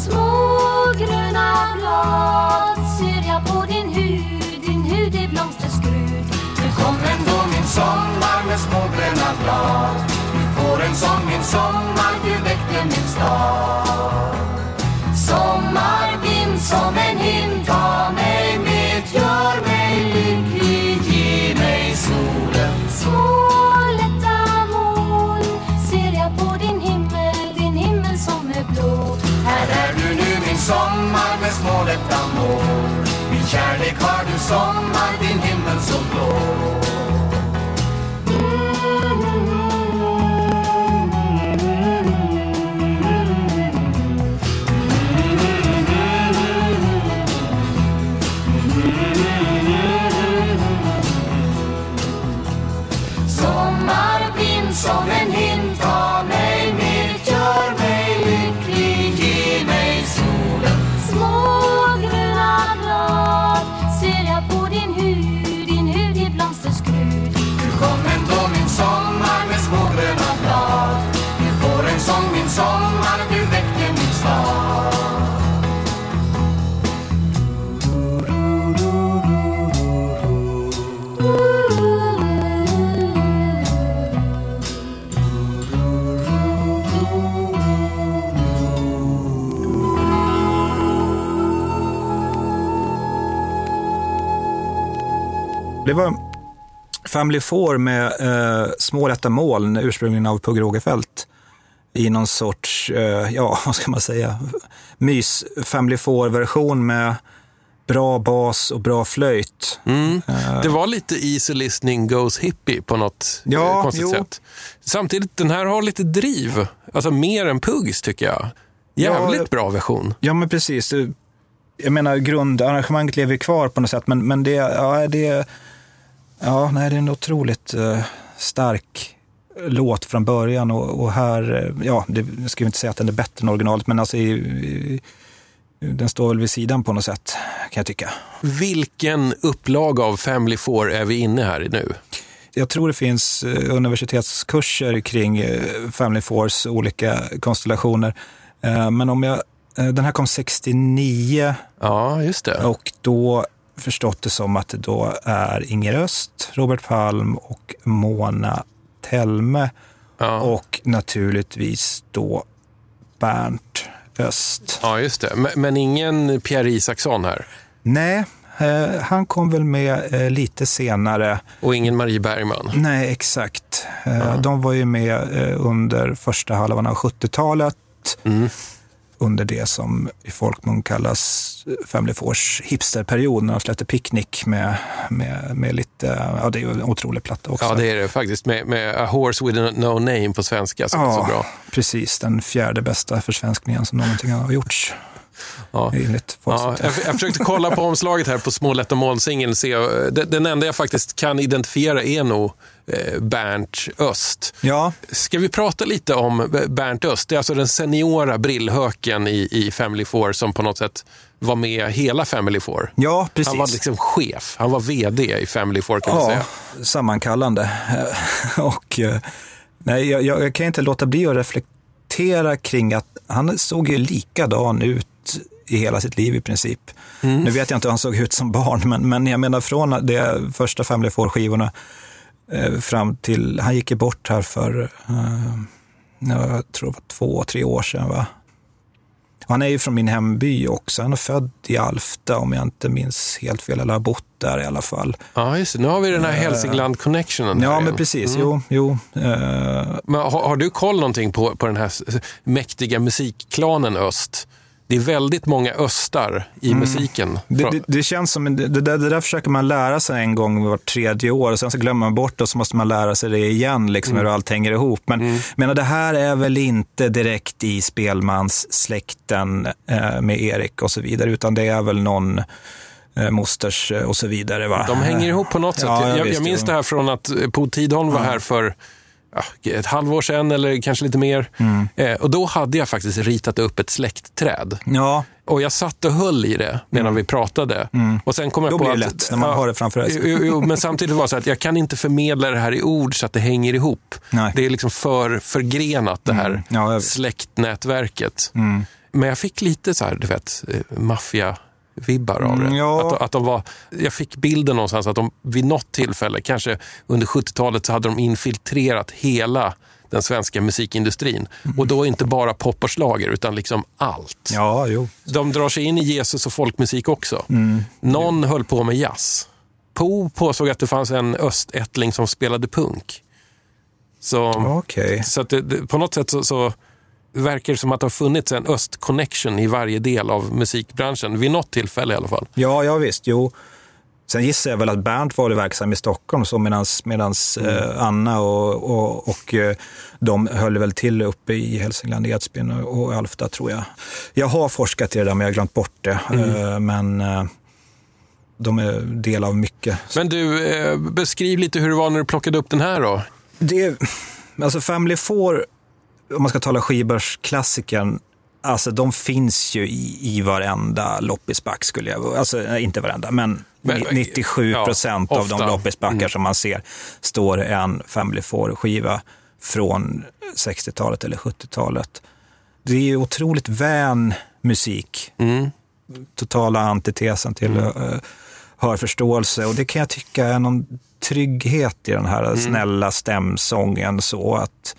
Små gröna blad ser jag på din hud, din hud är blomsterskrud
Nu kommer ändå min sommar med små gröna blad. Du får en sång min sommar, du väckte min stad. Sommarvind som en hintag sommar med små lätta moln. Min kärlek har du sommar, din himmel så blå.
Det var Family Four med eh, små lätta moln, ursprungligen av Pugh Rogefeldt. I någon sorts, eh, ja, vad ska man säga, mys Family Four-version med bra bas och bra flöjt.
Mm.
Eh,
Det var lite easy listening goes hippie på något
Ja,
eh, konstigt
jo.
sätt. Samtidigt, den här har lite driv. Alltså mer än Pugs tycker jag. Jävligt
Ja,
bra version.
Ja, men precis. Jag menar, grundarrangemanget lever kvar på något sätt, men, men det, ja, det, ja, nej, det är en otroligt eh, stark låt från början och, och här, eh, ja, det, jag ska ju inte säga att den är bättre än originalet, men alltså i, i, den står väl vid sidan på något sätt, kan jag tycka.
Vilken upplaga av Family Four är vi inne här i nu?
Jag tror det finns eh, universitetskurser kring eh, Family Fours olika konstellationer. Men om jag, den här kom 69
Ja, just det.
och då förstått det som att det då är Inger Öst, Robert Palm och Mona Telme
Ja.
och naturligtvis då Bernt Öst.
Ja, just det. Men, men ingen Pierre Isaksson här?
Nej, eh, han kom väl med eh, lite senare.
Och ingen Marie Bergman?
Nej, exakt. Eh, De var ju med eh, under första halvan av 70-talet.
Mm.
Under det som i folkmun kallas Family Fours hipsterperiod när de släppte Picnic med, med, med lite, ja det är ju en otrolig platta också.
Ja, det är det faktiskt. Med, med A Horse with No Name på svenska, som är så bra.
precis. Den fjärde bästa försvenskningen som någonting har gjorts.
Ja. Ja, jag, jag försökte kolla på omslaget här på Små lätta eh, Den, den enda jag faktiskt kan identifiera är nog Bernt Öst.
Ja,
Ska vi prata lite om eh, Bernt Öst? Det är alltså den seniora brillhöken i, i Family Four som på något sätt var med hela Family Four.
ja precis.
Han var liksom chef. Han var vd i Family Four kan man
Ja,
säga.
sammankallande. och eh, nej, jag, jag, kan inte låta bli att reflektera kring att han såg ju likadan ut i hela sitt liv i princip.
Mm.
Nu vet jag inte hur han såg ut som barn, men, men jag menar från de första Family Four-skivorna eh, fram till, han gick ju bort här för, eh, jag tror det var två, tre år sedan va? Han är ju från min hemby också. Han är född i Alfta om jag inte minns helt fel, eller har bott där i alla fall.
Ja, just det. Nu har vi den här Hälsingland-connectionen. här
Ja, men precis.
Mm.
Jo, jo. Eh,
Men har, har du koll någonting på, på den här mäktiga musikklanen Öst? Det är väldigt många östar i musiken.
Mm. det, det, det känns som, det, det, där, det där försöker man lära sig en gång var tredje år och sen så glömmer man bort det och så måste man lära sig det igen, liksom, hur allt hänger ihop. Men
Mm.
menar, det här är väl inte direkt i spelmanssläkten eh, med Erik och så vidare, utan det är väl någon eh, mosters eh, och så vidare. Va?
De hänger ihop på något sätt.
Ja, ja,
jag,
visst,
jag minns det här från att eh, Po Tidholm var här för ett halvår sedan eller kanske lite mer.
Mm.
Eh, och då hade jag faktiskt ritat upp ett släktträd.
Ja,
Och jag satt och höll i det medan vi pratade. Och sen kom jag
Då
på
blir det
att,
lätt när man har det framför sig.
Jo, jo, men samtidigt var det så att jag kan inte förmedla det här i ord så att det hänger ihop.
Nej.
Det är liksom för förgrenat det här
Ja, jag
släktnätverket.
Mm.
Men jag fick lite så här, du vet, eh, maffia-vibbar av det.
Mm, ja.
Att, att de var, jag fick bilden någonstans att de vid något tillfälle, kanske under 70-talet, så hade de infiltrerat hela den svenska musikindustrin. Och då inte bara pop och schlager, utan liksom allt.
ja, jo.
De drar sig in i Jesus och folkmusik också.
Mm.
Någon höll på med jazz. Po påsåg att det fanns en östättling som spelade punk. Så,
Okej.
så att det, det, på något sätt så, så verkar som att det har funnits en öst-connection i varje del av musikbranschen. Vid något tillfälle i alla fall.
Ja, ja visst. Jo. Sen gissar jag väl att Bernt var verksam i Stockholm så medans, medans eh, Anna och, och, och eh, de höll väl till uppe i Hälsingland, Edsbyn och, och Alfta tror jag. Jag har forskat i det där men jag har glömt bort det. Eh, men eh, de är del av mycket.
Men du, eh, beskriv lite hur det var när du plockade upp den här då.
Det, alltså Family Four, om man ska tala skivbörsklassikern, alltså de finns ju i, i varenda loppisback skulle jag, alltså inte varenda, men,
Men,
ni- 97 procent
ja,
av de
ofta.
loppisbackar
Mm.
som man ser står en Family Four-skiva från 60-talet eller 70-talet. Det är ju otroligt vän musik.
Mm.
Totala antitesen till uh, hörförståelse och det kan jag tycka är någon trygghet i den här snälla stämsången så att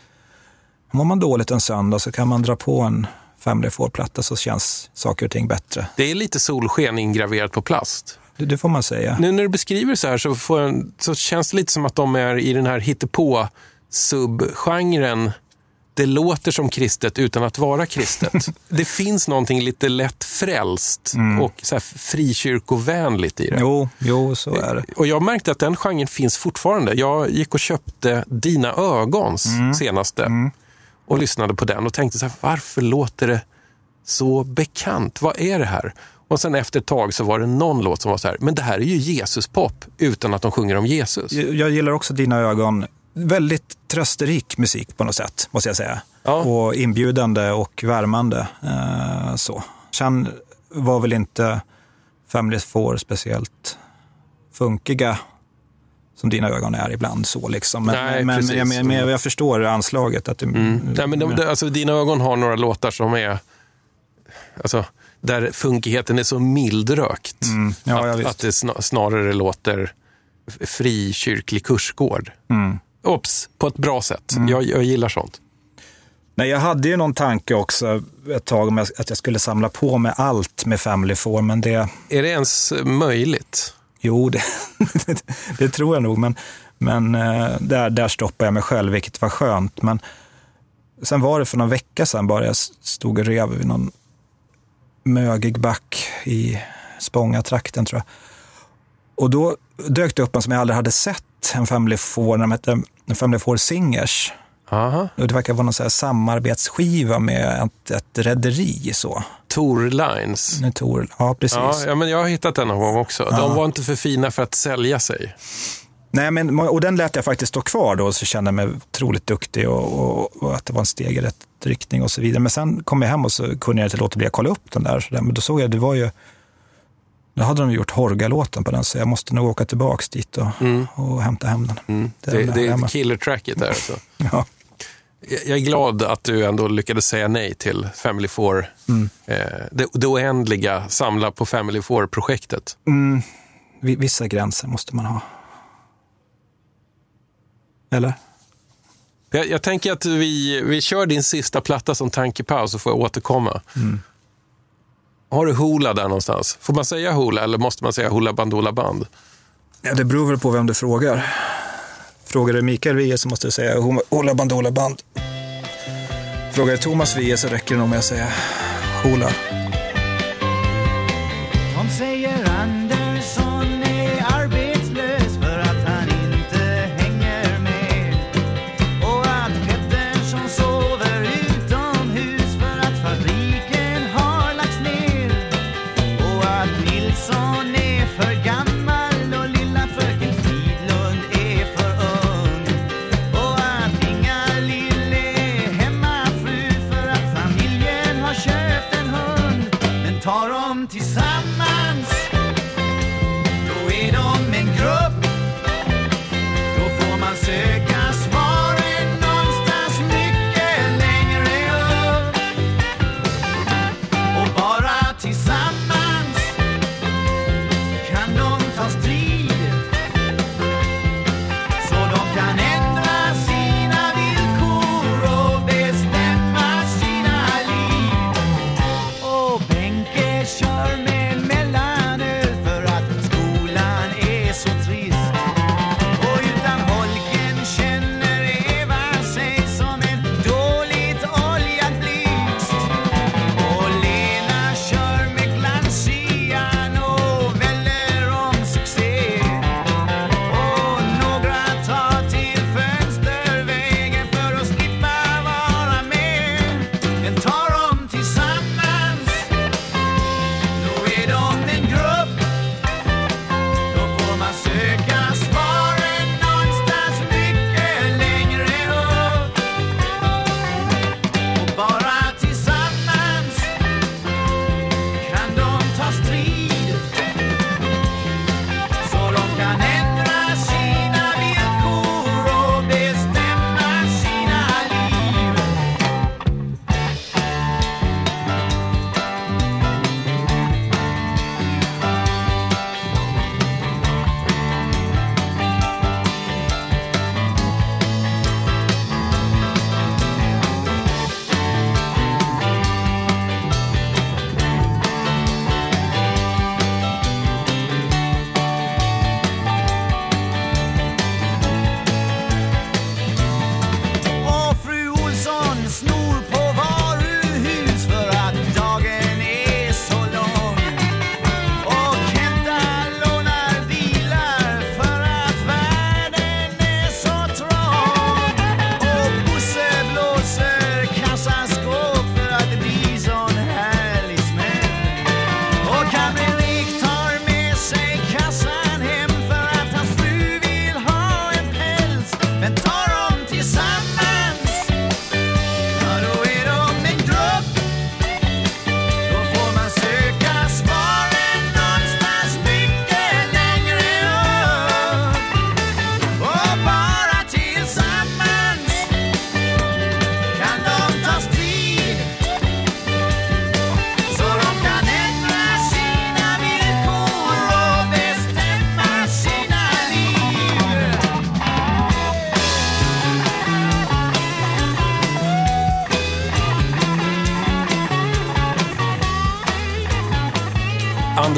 mår man dåligt en söndag så kan man dra på en Family Four-platta så känns saker och ting bättre.
Det är lite solsken ingraverat på plast.
Det, det får man säga.
Nu när du beskriver så här så, jag, så känns det lite som att de är i den här hittepå-subgenren. Det låter som kristet utan att vara kristet. det finns någonting lite lätt frälst och så här frikyrkovänligt i det.
Jo, jo, så är det.
Och jag märkte att den genren finns fortfarande. Jag gick och köpte Dina ögons senaste och lyssnade på den och tänkte så här, varför låter det så bekant? Vad är det här? Och sen efter ett tag så var det någon låt som var så här, men det här är ju Jesus-pop utan att de sjunger om Jesus.
Jag gillar också Dina ögon. Väldigt trösterik musik på något sätt, måste jag säga.
Ja.
Och inbjudande och värmande. Eh, så. Sen var väl inte Family Four speciellt funkiga som dina ögon är ibland. så liksom. Men,
Nej,
men, men, men, men jag förstår anslaget. Att det,
Nej, men de, de, alltså, Dina ögon har några låtar som är... Alltså, där funkigheten är så mildrökt.
Mm. Ja,
att, att det sna- snarare låter frikyrklig kursgård.
Mm.
Ops, på ett bra sätt. Jag, jag gillar sånt.
Nej, jag hade ju någon tanke också ett tag om att jag skulle samla på med allt med Family Four, men det...
Är det ens möjligt?
Jo, det, det tror jag nog, men, men eh, där, där stoppade jag mig själv, vilket var skönt. Men sen var det för någon vecka sedan bara jag stod och rev vid någon mögig back i Spångatrakten, tror jag. Och då dök det upp en som jag aldrig hade sett, en Family Four, de hette en Family Four Singers.
Aha.
Och det verkar vara någon så här samarbetsskiva med ett, ett rederi. så.
Tor Lines.
Tor, ja precis.
Ja, ja, men jag har hittat den någon gång också.
Ja.
De var inte för fina för att sälja sig.
Nej, men, och den lät jag faktiskt stå kvar då, så kände jag mig otroligt duktig och, och, och att det var en steg i rätt riktning och så vidare. Men sen kom jag hem och så kunde jag inte låta bli att kolla upp den där. Så där. Men då såg jag, det var ju, då hade de gjort Horga-låten på den, så jag måste nog åka tillbaks dit och, och hämta hem den.
Mm.
Den
Det,
är
det är killer-tracket där. Alltså.
Ja.
Jag är glad att du ändå lyckades säga nej till Family Four.
Mm.
Eh, det, det oändliga samla på Family Four-projektet.
Mm, vi- vissa gränser måste man ha. Eller?
Jag, jag tänker att vi, vi kör din sista platta som tankepaus så får jag återkomma.
Mm.
Har du Hoola där någonstans? Får man säga Hoola eller måste man säga Hoola Bandoola Band?
Ja, det beror väl på vem du frågar. Frågar du Mikael Wiehe så måste jag säga Hoola Bandoola Band. Frågar du Thomas Wiehe så räcker det nog med att säga Hoola.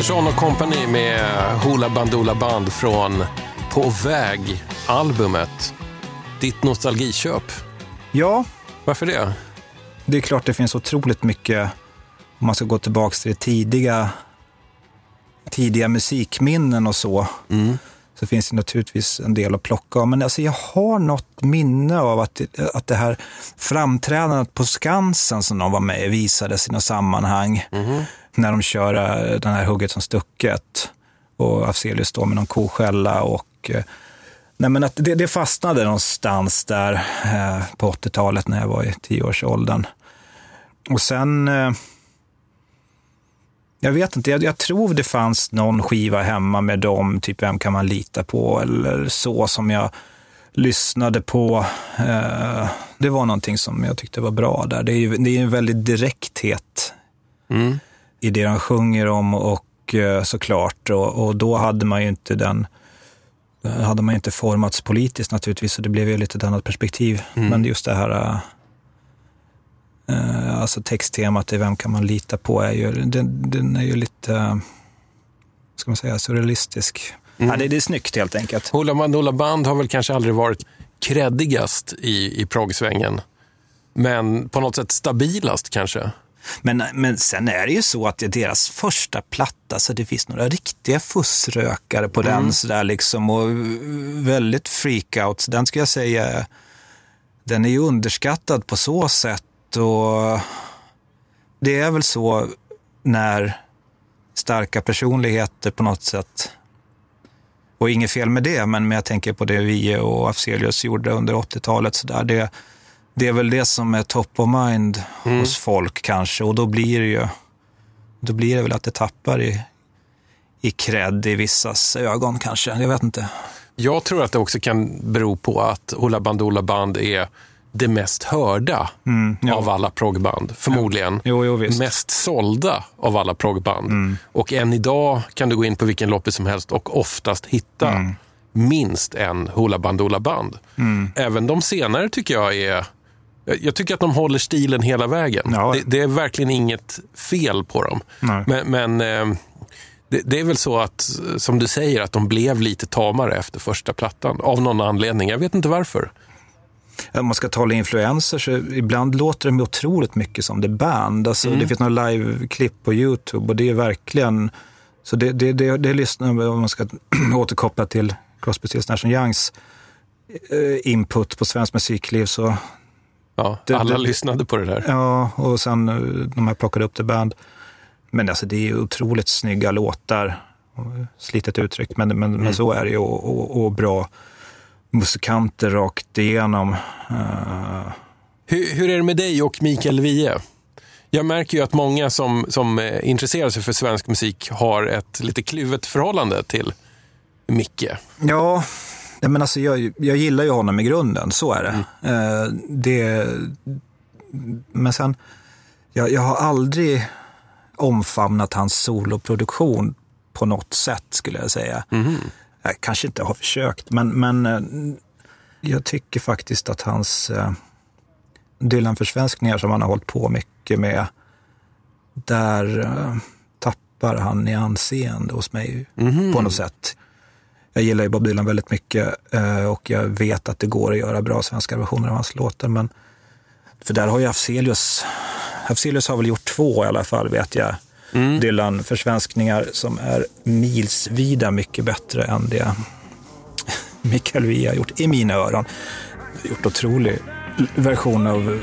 Andersson och
kompani med Hoola Bandoola Band från På väg-albumet. Ditt nostalgiköp.
Ja,
Varför det?
det är klart det finns otroligt mycket, om man ska gå tillbaka till det tidiga, tidiga musikminnen och så, så finns det naturligtvis en del att plocka av. Men alltså jag har något minne av att, att det här framträdandet på Skansen som de var med i visades i något sammanhang. När de kör eh, den här Hugget som stucket och Afzelius står med någon koskälla och eh, Nej, men att det, det fastnade någonstans där eh, på 80-talet när jag var i tioårsåldern. Och sen, eh, jag vet inte, jag, jag tror det fanns någon skiva hemma med dem, typ Vem kan man lita på eller så som jag lyssnade på. Eh, det var någonting som jag tyckte var bra där. Det är ju det är en väldigt direkthet mm i det de sjunger om och eh, såklart. Och, och då hade man ju inte den hade man inte formats politiskt naturligtvis, så det blev ju lite ett annat perspektiv. Men just det här, eh, alltså texttemat i Vem kan man lita på, är ju, den, den är ju lite, eh, ska man säga, surrealistisk. Ja, det, det är snyggt helt enkelt.
Hoola Band har väl kanske aldrig varit kreddigast i, i proggsvängen. Men på något sätt stabilast kanske.
Men, men sen är det ju så att det är deras första platta, så det finns några riktiga fussrökare på den sådär liksom och väldigt freakout. Den ska jag säga, den är ju underskattad på så sätt och det är väl så när starka personligheter på något sätt och inget fel med det, men jag tänker på det vi och Afzelius gjorde under 80-talet. Så där. Det, det är väl det som är top of mind hos folk kanske och då blir det ju då blir det väl att det tappar i, i cred i vissas ögon kanske. Jag vet inte.
Jag tror att det också kan bero på att Hoola Bandoola Band är det mest hörda
Mm, ja.
av alla proggband. Förmodligen
Jo, jo, visst.
mest sålda av alla proggband.
Mm.
Och än idag kan du gå in på vilken loppis som helst och oftast hitta
Mm.
minst en Hoola Bandoola Band.
Mm.
Även de senare tycker jag är... jag- tycker att de håller stilen hela vägen.
Ja.
Det, det är verkligen inget fel på dem.
Nej.
Men, men eh, det, det är väl så att, som du säger, att de blev lite tamare efter första plattan. Av någon anledning. Jag vet inte varför.
Om man ska tala influenser så ibland låter de otroligt mycket som The Band. Alltså, Det finns några live-klipp på YouTube och det är verkligen... Så det, det, det, det lyssnar om man ska återkoppla till Crosby, Stills, Nash Youngs eh, input på svensk musikliv så...
Ja,
Det-
alla
det-
lyssnade på det där.
Ja, och sen eh, de här plockade upp The Band. Men alltså det är otroligt snygga låtar. Slitet uttryck, men, men, men så är det ju. Och, och, och bra musikanter rakt igenom. Eh,
Hur, hur är det med dig och Mikael Wiehe? Jag märker ju att många som, som eh, intresserar sig för svensk musik har ett lite kluvet förhållande till Micke.
Ja, nej, men alltså jag, jag gillar ju honom i grunden, så är det. Eh, det men sen, jag, jag har aldrig omfamnat hans soloproduktion på något sätt, skulle jag säga. Jag kanske inte har försökt, men, men eh, jag tycker faktiskt att hans eh, Dylan-försvenskningar som han har hållit på mycket med, där eh, tappar han i anseende hos mig på något sätt. Jag gillar ju Bob Dylan väldigt mycket eh, och jag vet att det går att göra bra svenska versioner av hans låtar. Men, för där har ju Afzelius, Afzelius har väl gjort två i alla fall vet jag, Dylan-försvenskningar som är milsvida mycket bättre än det Mikael Wiehe har gjort i mina öron. Gjort otrolig version av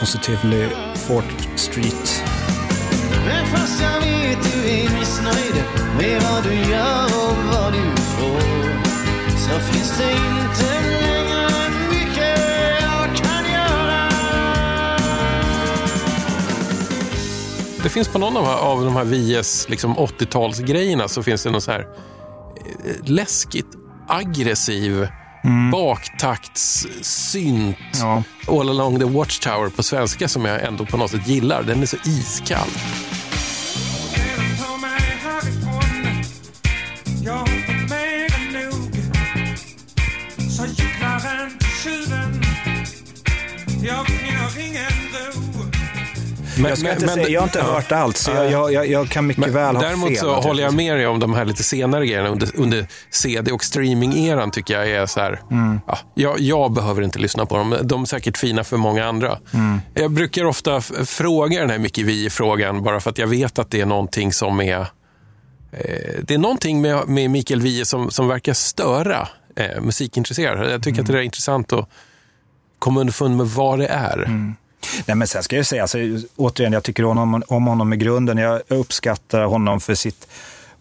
Positively Fort Street.
Men fast jag vet du är missnöjd med vad du gör
Det finns på någon av, av de här Wiehes liksom 80-talsgrejerna så finns det någon så här eh, läskigt aggressiv baktaktssynt
Ja.
All along the watchtower på svenska som jag ändå på något sätt gillar. Den är så iskall. Men,
Jag ska inte säga, jag har inte
ja.
hört allt, så jag, jag, jag, jag kan mycket
Men
väl ha
däremot
fel.
så håller jag med dig om de här lite senare grejerna under, under CD och streaming-eran tycker jag är så här,
Mm.
ja, jag, behöver inte lyssna på dem. De är säkert fina för många andra.
Mm.
Jag brukar ofta fråga den här Micke Wiehe-frågan bara för att jag vet att det är någonting som är eh, det är någonting med, med Mikael Wiehe som, som verkar störa eh, musikintresserade. Jag tycker
Mm.
att det är intressant att komma underfund med vad det är.
Mm. Nej, men sen ska jag säga, alltså, återigen, jag tycker om honom, om honom i grunden. Jag uppskattar honom för sitt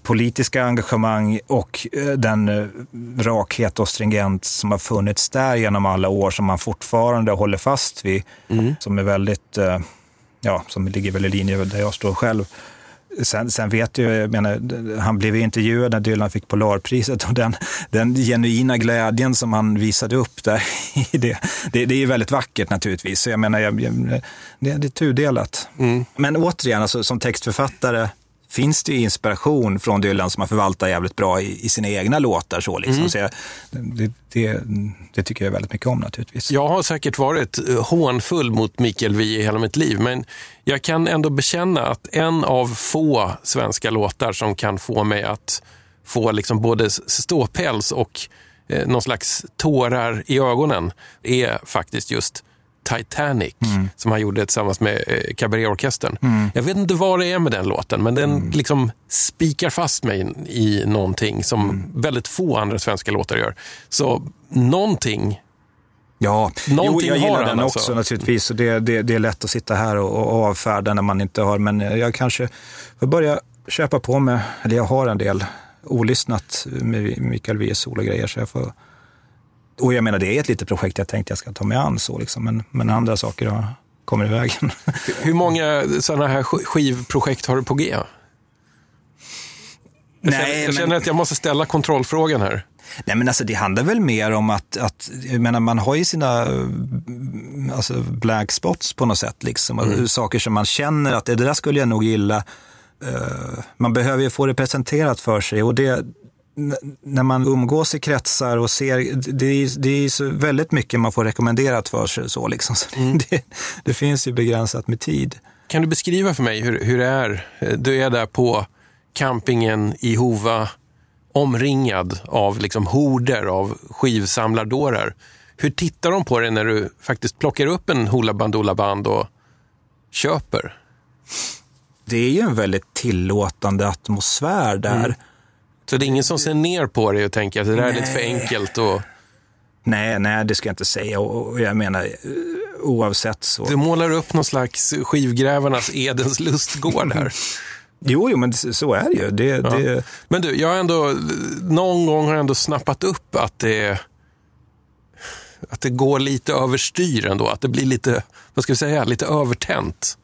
politiska engagemang och eh, den eh, rakhet och stringent som har funnits där genom alla år, som man fortfarande håller fast vid. Som är väldigt, eh, ja, som ligger väl i linje med där jag står själv. Sen, sen vet jag, jag menar, han blev ju intervjuad när Dylan fick Polarpriset och den, den genuina glädjen som han visade upp där, det, det, det är väldigt vackert naturligtvis. Så jag menar, jag, jag, det, det är tudelat. Men återigen, alltså, som textförfattare finns det inspiration från Dylan som man förvaltar jävligt bra i, i sina egna låtar. Så, liksom.
Mm.
så jag, det, det, det tycker jag väldigt mycket om naturligtvis.
Jag har säkert varit eh, hånfull mot Mikael Wiehe hela mitt liv, men jag kan ändå bekänna att en av få svenska låtar som kan få mig att få liksom både ståpäls och eh, någon slags tårar i ögonen är faktiskt just Titanic, som han gjorde tillsammans med eh, Cabaretorkestern. Jag vet inte vad det är med den låten, men den liksom spikar fast mig i någonting som väldigt få andra svenska låtar gör. Så någonting
Ja, jo,
Någonting
jag
har
gillar den
alltså.
också naturligtvis. Det, det, det är lätt att sitta här och, och avfärda när man inte har, men jag kanske får börja köpa på mig, eller jag har en del olyssnat med Mikael Wiehes sologrejer. Så jag får, och jag menar, det är ett litet projekt jag tänkte jag ska ta mig an så, liksom, men, men andra saker har, kommer i vägen.
Hur många sådana här sk- skivprojekt har du på G? Jag,
Nej,
känner, jag
men-
känner att jag måste ställa kontrollfrågan här.
Nej, men alltså det handlar väl mer om att, att jag menar, man har ju sina alltså black spots på något sätt. Liksom.
Mm.
Saker som man känner att det där skulle jag nog gilla. Eh, man behöver ju få det presenterat för sig. Och det, när man umgås i kretsar och ser, det är, det är så väldigt mycket man får rekommenderat för sig. Så liksom. så
Mm.
det, det finns ju begränsat med tid.
Kan du beskriva för mig hur, hur det är? Du är där på campingen i Hova, omringad av liksom horder av skivsamlardårar. Hur tittar de på dig när du faktiskt plockar upp en Hoola Bandoola Band och köper?
Det är ju en väldigt tillåtande atmosfär där.
Mm. Så det är ingen som ser ner på dig och tänker att det där är lite för enkelt? Och...
Nej, nej, det ska jag inte säga. Och, och jag menar, eh, oavsett så.
Du målar upp någon slags skivgrävarnas Edens lustgård här.
Jo, jo, men så är det ju. Det,
Ja.
det,
Men du, jag har ändå, någon gång har jag ändå snappat upp att det, att det går lite överstyr ändå. Att det blir lite, vad ska vi säga, lite övertänt.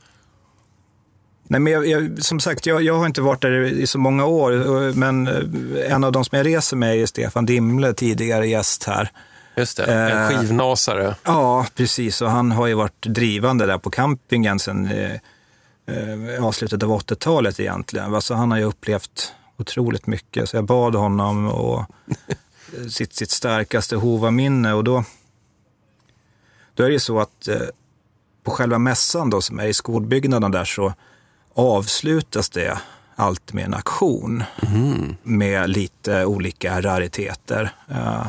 Nej, men jag, jag, som sagt, jag, jag har inte varit där i så många år, men eh, en av de som jag reser med är Stefan Dimle, tidigare gäst här.
Just det, en
Eh,
skivnasare.
Ja, precis. Och han har ju varit drivande där på campingen sedan eh, eh, slutet av 80-talet egentligen. va. Så han har ju upplevt otroligt mycket. Så jag bad honom och sitt, sitt starkaste Hova-minne. Och då, då är det ju så att eh, på själva mässan då, som är i skolbyggnaden där så avslutas det allt med en auktion med lite olika rariteter. Eh,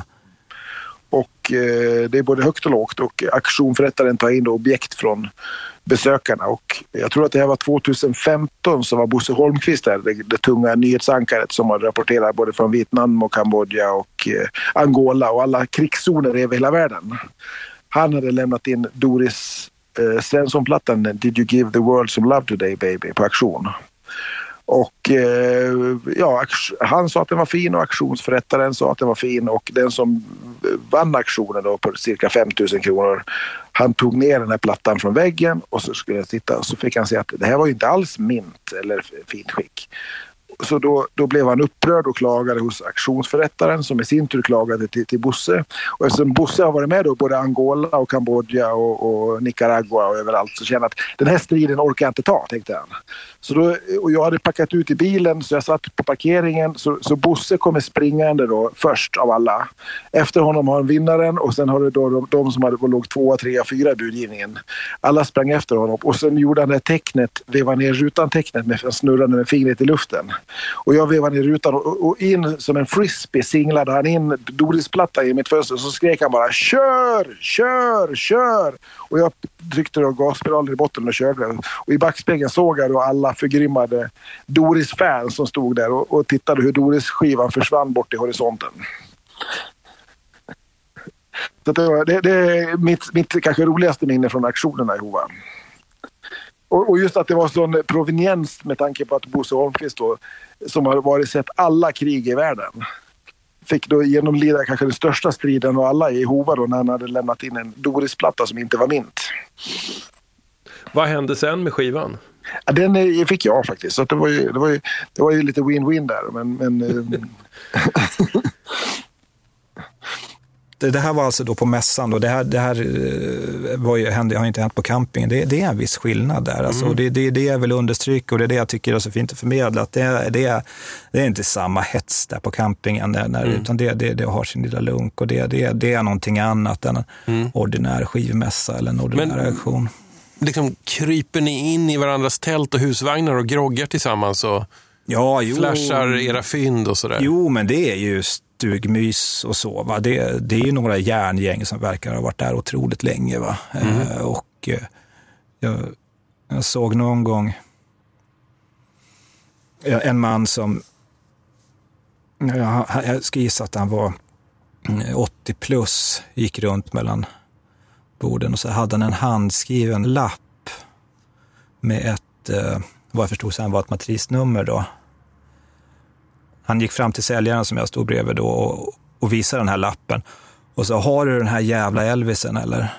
Och eh, det är både högt och lågt och auktionförrättaren tar in då objekt från besökarna. Och jag tror att det här var 2015 som var Bosse Holmqvist där, det, det tunga nyhetsankaret som har rapporterat både från Vietnam och Kambodja och eh, Angola och alla krigszoner över hela världen. Han hade lämnat in Doris eh, Svensson-plattan Did you give the world some love today baby på auktion. Och eh, ja, han sa att den var fin och auktionsförrättaren sa att den var fin och den som eh, vann auktionen då på cirka 5 000 kronor han tog ner den här plattan från väggen och så skulle jag titta och så fick han se att det här var ju inte alls mint eller fint skick. Så då, då blev han upprörd och klagade hos auktionsförrättaren som i sin tur klagade till, till Bosse. Och eftersom Bosse har varit med då både Angola och Kambodja och, och Nicaragua och överallt så kände jag att den här striden orkar jag inte ta, tänkte han. Så då, och jag hade packat ut i bilen så jag satt på parkeringen så, så Bosse kommer springande då först av alla. Efter honom har vinnaren och sen har du då de, de som hade, låg tvåa, trea, fyra i budgivningen. Alla sprang efter honom och sen gjorde han det här tecknet, vevade ner rutan-tecknet med snurrande med fingret i luften. Och jag vevade ner rutan och, och in som en frisbee singlade han in Doris-platta i mitt fönster så skrek han bara kör, kör, kör! Och jag tryckte då gaspedalen i botten och körde. Och i backspegeln såg jag då alla förgrymmade Doris-fans som stod där och, och tittade hur Doris-skivan försvann bort i horisonten. Så det, var, det, det är mitt, mitt kanske roligaste minne från aktionerna i Hova. Och, och just att det var sån proveniens med tanke på att Bosse Holmqvist då, som har varit sett alla krig i världen fick då genomlida kanske den största striden av alla i Hova då när han hade lämnat in en Doris-platta som inte var mint.
Vad hände sen med skivan?
Ja, den eh, fick jag faktiskt, så det, var ju, det, var ju, det var ju lite win-win där. Men, men, eh,
Det, här var alltså då på mässan. Då. Det här, det här eh, var ju, hände, har inte hänt på campingen. Det, det är en viss skillnad där. Alltså,
Mm.
det, det är det jag vill understryka och det är det jag tycker är så fint att förmedla. Att det, är- det, det är inte samma hets där på campingen, när, när,
Mm.
utan det, det, det har sin lilla lunk. Och det, det, det är någonting annat än en ordinär skivmässa eller en ordinär
Mm. Men-
auktion.
Liksom, kryper ni in i varandras tält och husvagnar och groggar tillsammans och
ja, jo.
flashar era fynd och sådär?
Jo, men det är ju stugmys och så. Va? Det, det är ju några järngäng som verkar ha varit där otroligt länge. Va?
Mm.
Eh, och eh, jag, jag såg någon gång en man som, ja, jag ska gissa att han var mm, 80 plus, gick runt mellan borden och så hade han en handskriven lapp med ett, eh, vad jag förstod sen var ett matrisnummer då. Han gick fram till säljaren som jag stod bredvid då och, och visade den här lappen. Och så, har du den här jävla Elvisen eller?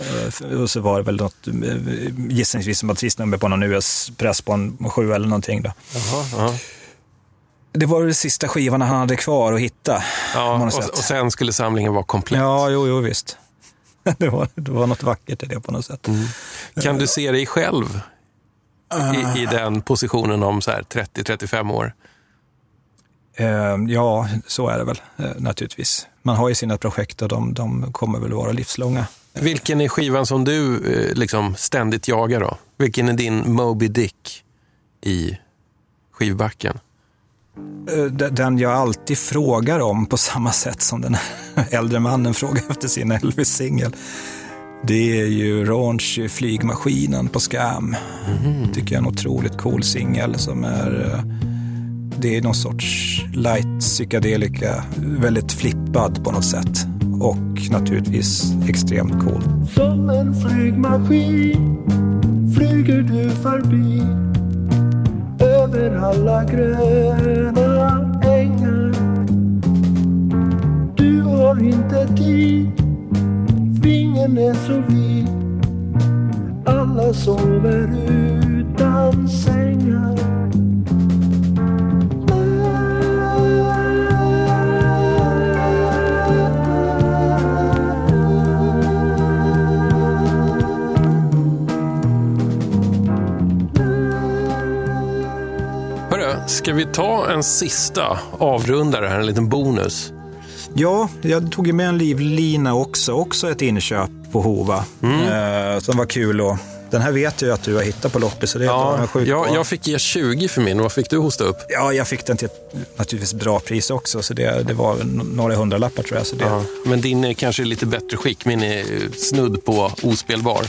Eh, och så var det väl något, eh, gissningsvis ett matrisnummer på någon US-press på en 7 eller någonting. Då.
Jaha, jaha.
Det var det sista skivan han hade kvar att hitta.
Ja, och, och sen skulle samlingen vara komplett.
Ja, jo, jo visst. Det var, det var något vackert i det på något sätt.
Mm. Kan du se dig själv i, i den positionen om så här 30-35 år?
Eh, ja, så är det väl eh, naturligtvis. Man har ju sina projekt och de, de kommer väl vara livslånga.
Vilken är skivan som du eh, liksom ständigt jagar då? Vilken är din Moby Dick i skivbacken?
Eh, Den jag alltid frågar om på samma sätt som den äldre mannen frågar efter sin Elvis-singel. Det är ju Raunch Flygmaskinen på Skam. Tycker jag är en otroligt cool singel som är... eh, Det är någon sorts light psykedelika, väldigt flippad på något sätt. Och naturligtvis extremt cool.
Som en flygmaskin flyger du förbi över alla gröna ängar. Du har inte tid, vingen är så. Alla sover utan sängar.
Hörru, ska vi ta en sista avrundare här, en liten bonus?
Ja, jag tog ju med en livlina också. Också ett inköp på Hova. Eh, som var kul. Och, den här vet jag att du har hittat på loppis. Så det var
Ja, jag, jag fick ge 20 för min. Vad fick du hosta upp?
Ja, jag fick den till ett naturligtvis bra pris också. Så det, det var några hundralappar tror jag. Så det,
Ja, men din är kanske lite bättre skick. Min är snudd på ospelbar.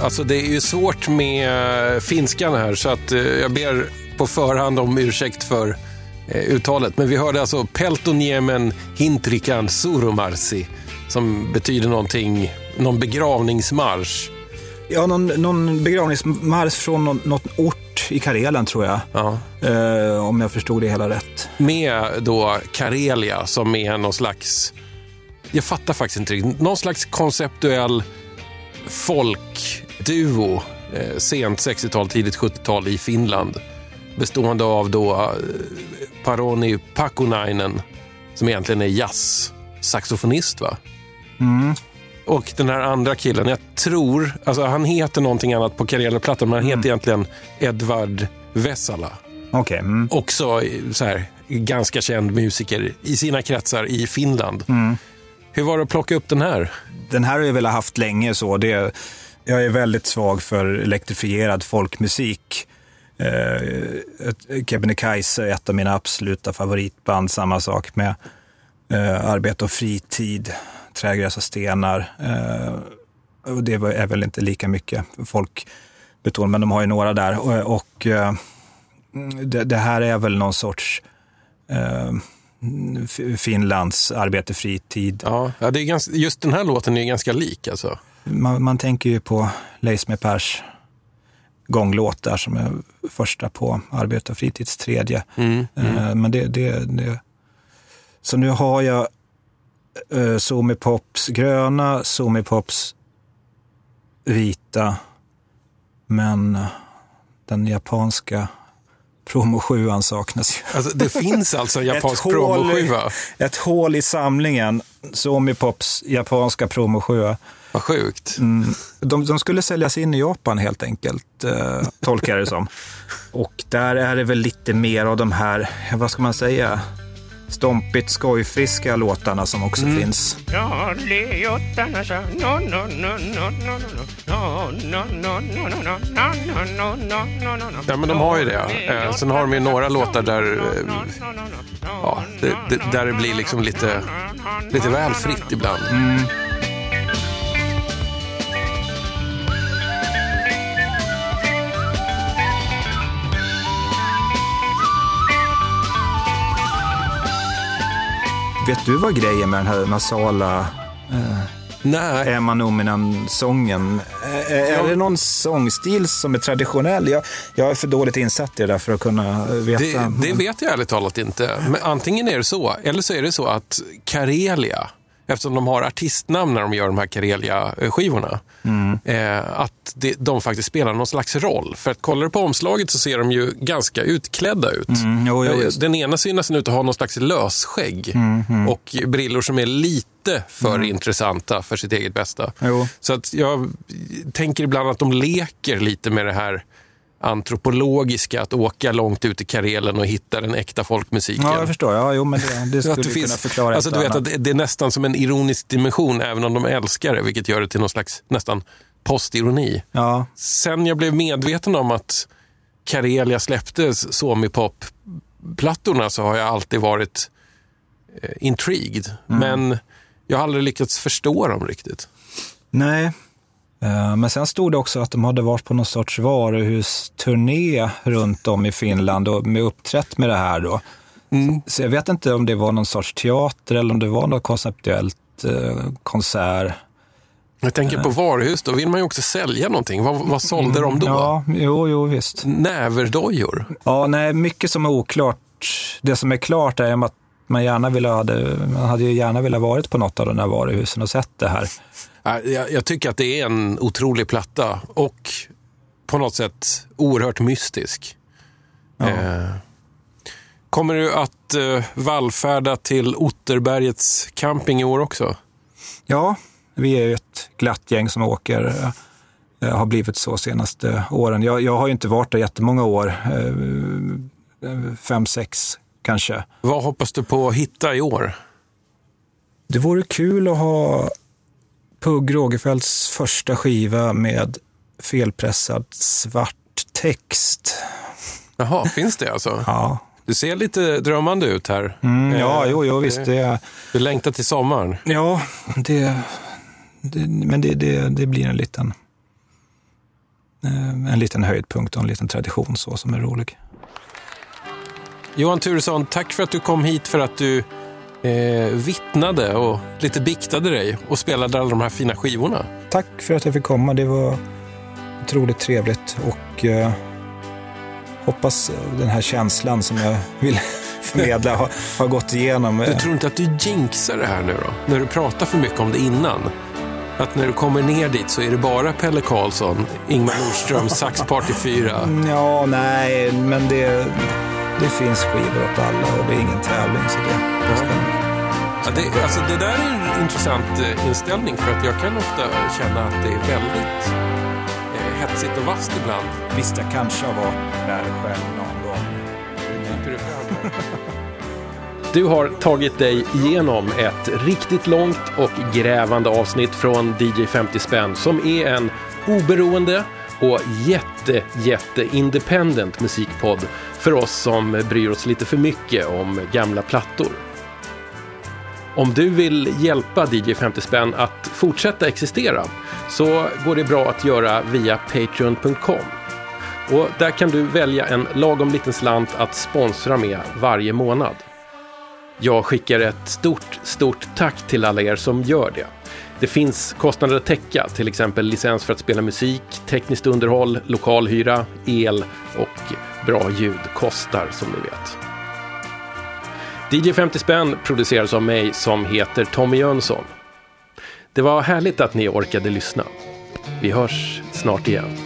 Alltså det är ju svårt med eh, finskan här så att eh, jag ber på förhand om ursäkt för eh, uttalet. Men vi hörde alltså Peltoniemen Hintrikan Surumarsi som betyder någonting, någon begravningsmarsch.
Ja, någon, någon begravningsmarsch från någon, någon ort i Karelen tror jag.
Ja.
Eh, om jag förstod det hela rätt.
Med då Karelia som är någon slags, jag fattar faktiskt inte riktigt, någon slags konceptuell folkduo, eh, sent 60-tal, tidigt 70-tal i Finland. Bestående av då eh, Paroni Pakunainen, som egentligen är jazz-saxofonist va?
Mm.
Och den här andra killen, jag tror, alltså han heter någonting annat på Karela-plattan, men han heter egentligen Edvard Vesala.
Okej. Mm.
Också eh, så här ganska känd musiker i sina kretsar i Finland.
Mm.
Hur var det att plocka upp den här?
Den här har jag velat haft länge. så. Det, jag är väldigt svag för elektrifierad folkmusik. Eh, Kebnekaise är ett av mina absoluta favoritband. Samma sak med eh, Arbete och fritid, Trägräs och stenar. Eh, och det är väl inte lika mycket folkbeton, men de har ju några där. Och, och eh, det, det här är väl någon sorts eh, Finlands arbete fritid.
Ja, det är ganska, just den här låten är ganska lik alltså.
Man, man tänker ju på Leif med Pers gånglåt där som är första på Arbete och fritids tredje.
Mm,
Eh, Men det, det, det... Så nu har jag uh, Pops gröna, Somi Pops vita, men eh, den japanska promo 7 saknas ju.
Alltså, det finns alltså en japansk
hål-
promo-skiva.
Ett hål i samlingen, Somi Pops japanska promo 7
vad sjukt.
Mm. De, de, skulle säljas in i Japan helt enkelt, eh, tolkar jag det som. Och där är det väl lite mer av de här, vad ska man säga, stompigt skojfriska låtarna som också mm. finns.
Ja,
men de har ju det. Sen har de ju några låtar där, ja, det, där det blir liksom lite, lite väl fritt ibland. Mm.
Vet du vad grejen med den här nasala eh,
Nej.
Emma Nominan-sången? Är, är det någon sångstil som är traditionell? Jag, jag är för dåligt insatt i det där för att kunna veta.
Det, det vet jag ärligt talat inte. Men antingen är det så, eller så är det så att Karelia, eftersom de har artistnamn när de gör de här Karelia-skivorna,
Mm.
eh, att det, de faktiskt spelar någon slags roll. För att kollar du på omslaget så ser de ju ganska utklädda ut.
Mm, jo, jo,
Eh. Den ena ser nästan ut att ha någon slags lösskägg
Mm, mm.
och brillor som är lite för intressanta för sitt eget bästa.
Jo.
Så att jag tänker ibland att de leker lite med det här antropologiska, att åka långt ut i Karelen och hitta den äkta folkmusiken.
Ja, jag förstår. Ja, jo, men det, det skulle
det
kunna
finns,
förklara
alltså, du vet
annat.
att det, är nästan som en ironisk dimension, även om de älskar det, vilket gör det till någon slags nästan postironi.
Ja.
Sen jag blev medveten om att Karelia släppte Somipop-plattorna så har jag alltid varit eh, intrigued.
Mm.
Men jag har aldrig lyckats förstå dem riktigt.
Nej, men sen stod det också att de hade varit på någon sorts varuhusturné runt om i Finland och med uppträtt med det här då.
Mm.
Så jag vet inte om det var någon sorts teater eller om det var något konceptuellt eh, konsert.
Jag tänker på varuhus, då vill man ju också sälja någonting. Vad, vad sålde de då?
Mm, Ja, jo, jo, visst.
Näverdojor?
Ja, nej, mycket som är oklart. Det som är klart är att man gärna ville hade, man hade ju gärna velat varit på något av de här varuhusen och sett det här.
Ja, Jag, jag tycker att det är en otrolig platta och på något sätt oerhört mystisk. Eh, kommer du att eh, vallfärda till Otterbergets camping i år också?
Ja, vi är ett glatt gäng som åker. eh, har blivit så senaste åren. Jag, jag har ju inte varit där jättemånga år. eh, Fem, sex kanske.
Vad hoppas du på att hitta i år?
Det vore kul att ha Pugh Rogefeldts första skiva med felpressad svart text.
Jaha, finns det alltså?
Ja.
Du ser lite drömmande ut här.
Mm, ja,
Eh,
jo, jo, visst. Det,
Du längtar till sommaren.
ja, det, det, men det, det, det blir en liten, eh, en liten höjdpunkt och en liten tradition så som är rolig.
Johan Turesson, tack för att du kom hit för att du eh, vittnade och lite biktade dig och spelade alla de här fina skivorna.
Tack för att jag fick komma. Det var otroligt trevligt och eh, hoppas den här känslan som jag vill förmedla har, har gått igenom.
Du tror inte att du jinxar det här nu då? När du pratar för mycket om det innan? Att när du kommer ner dit så är det bara Pelle Karlsson, Ingmar Nordström, Sax Party 4.
Ja, nej, men det, det finns skivor åt alla och det är ingen tävling. Så det, det ska,
Ja, det, alltså, det där är en intressant eh, inställning för att jag kan ofta känna att det är väldigt eh, hetsigt och vasst ibland.
visst, jag kanske har varit där själv någon gång.
Du har tagit dig igenom ett riktigt långt och grävande avsnitt från DJ 50 spänn som är en oberoende och jätte, jätte independent musikpodd för oss som bryr oss lite för mycket om gamla plattor. Om du vill hjälpa DJ 50 spänn att fortsätta existera så går det bra att göra via Patreon.com. Och där kan du välja en lagom liten slant att sponsra med varje månad. Jag skickar ett stort, stort tack till alla er som gör det. Det finns kostnader att täcka, till exempel licens för att spela musik, tekniskt underhåll, lokalhyra, el och bra ljud kostar som ni vet. DJ 50 spänn produceras av mig som heter Tommy Jönsson. Det var härligt att ni orkade lyssna. Vi hörs snart igen.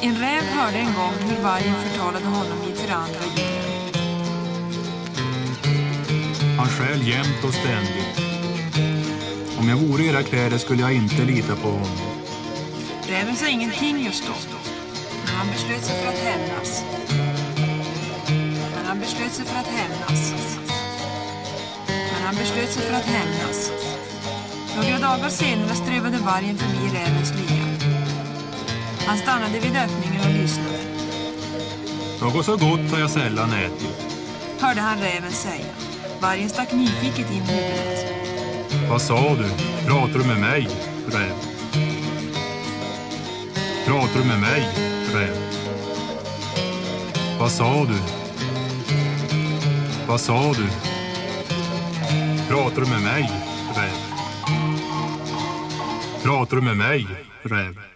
En räv hörde en gång hur vargen förtalade honom inför andra djur.
Han stjäl jämt och ständigt. Om jag vore i era kläder skulle jag inte lita på honom.
Räven sa ingenting just då. Men han beslöt sig för att hämnas. Han beslöt sig för att hämnas. Men han beslöt sig för att hämnas. Några dagar senare strövade vargen förbi rävens lya. Han stannade vid öppningen och lyssnade.
Något så gott har jag sällan ätit.
Hörde han räven säga. Vargen stack nyfiket in huvudet.
Vad sa du? Pratar du med mig, räv? Pratar du med mig, räv? Vad sa du? Vad sa du? Pratar du med mig, räv? Pratar du med mig, räv?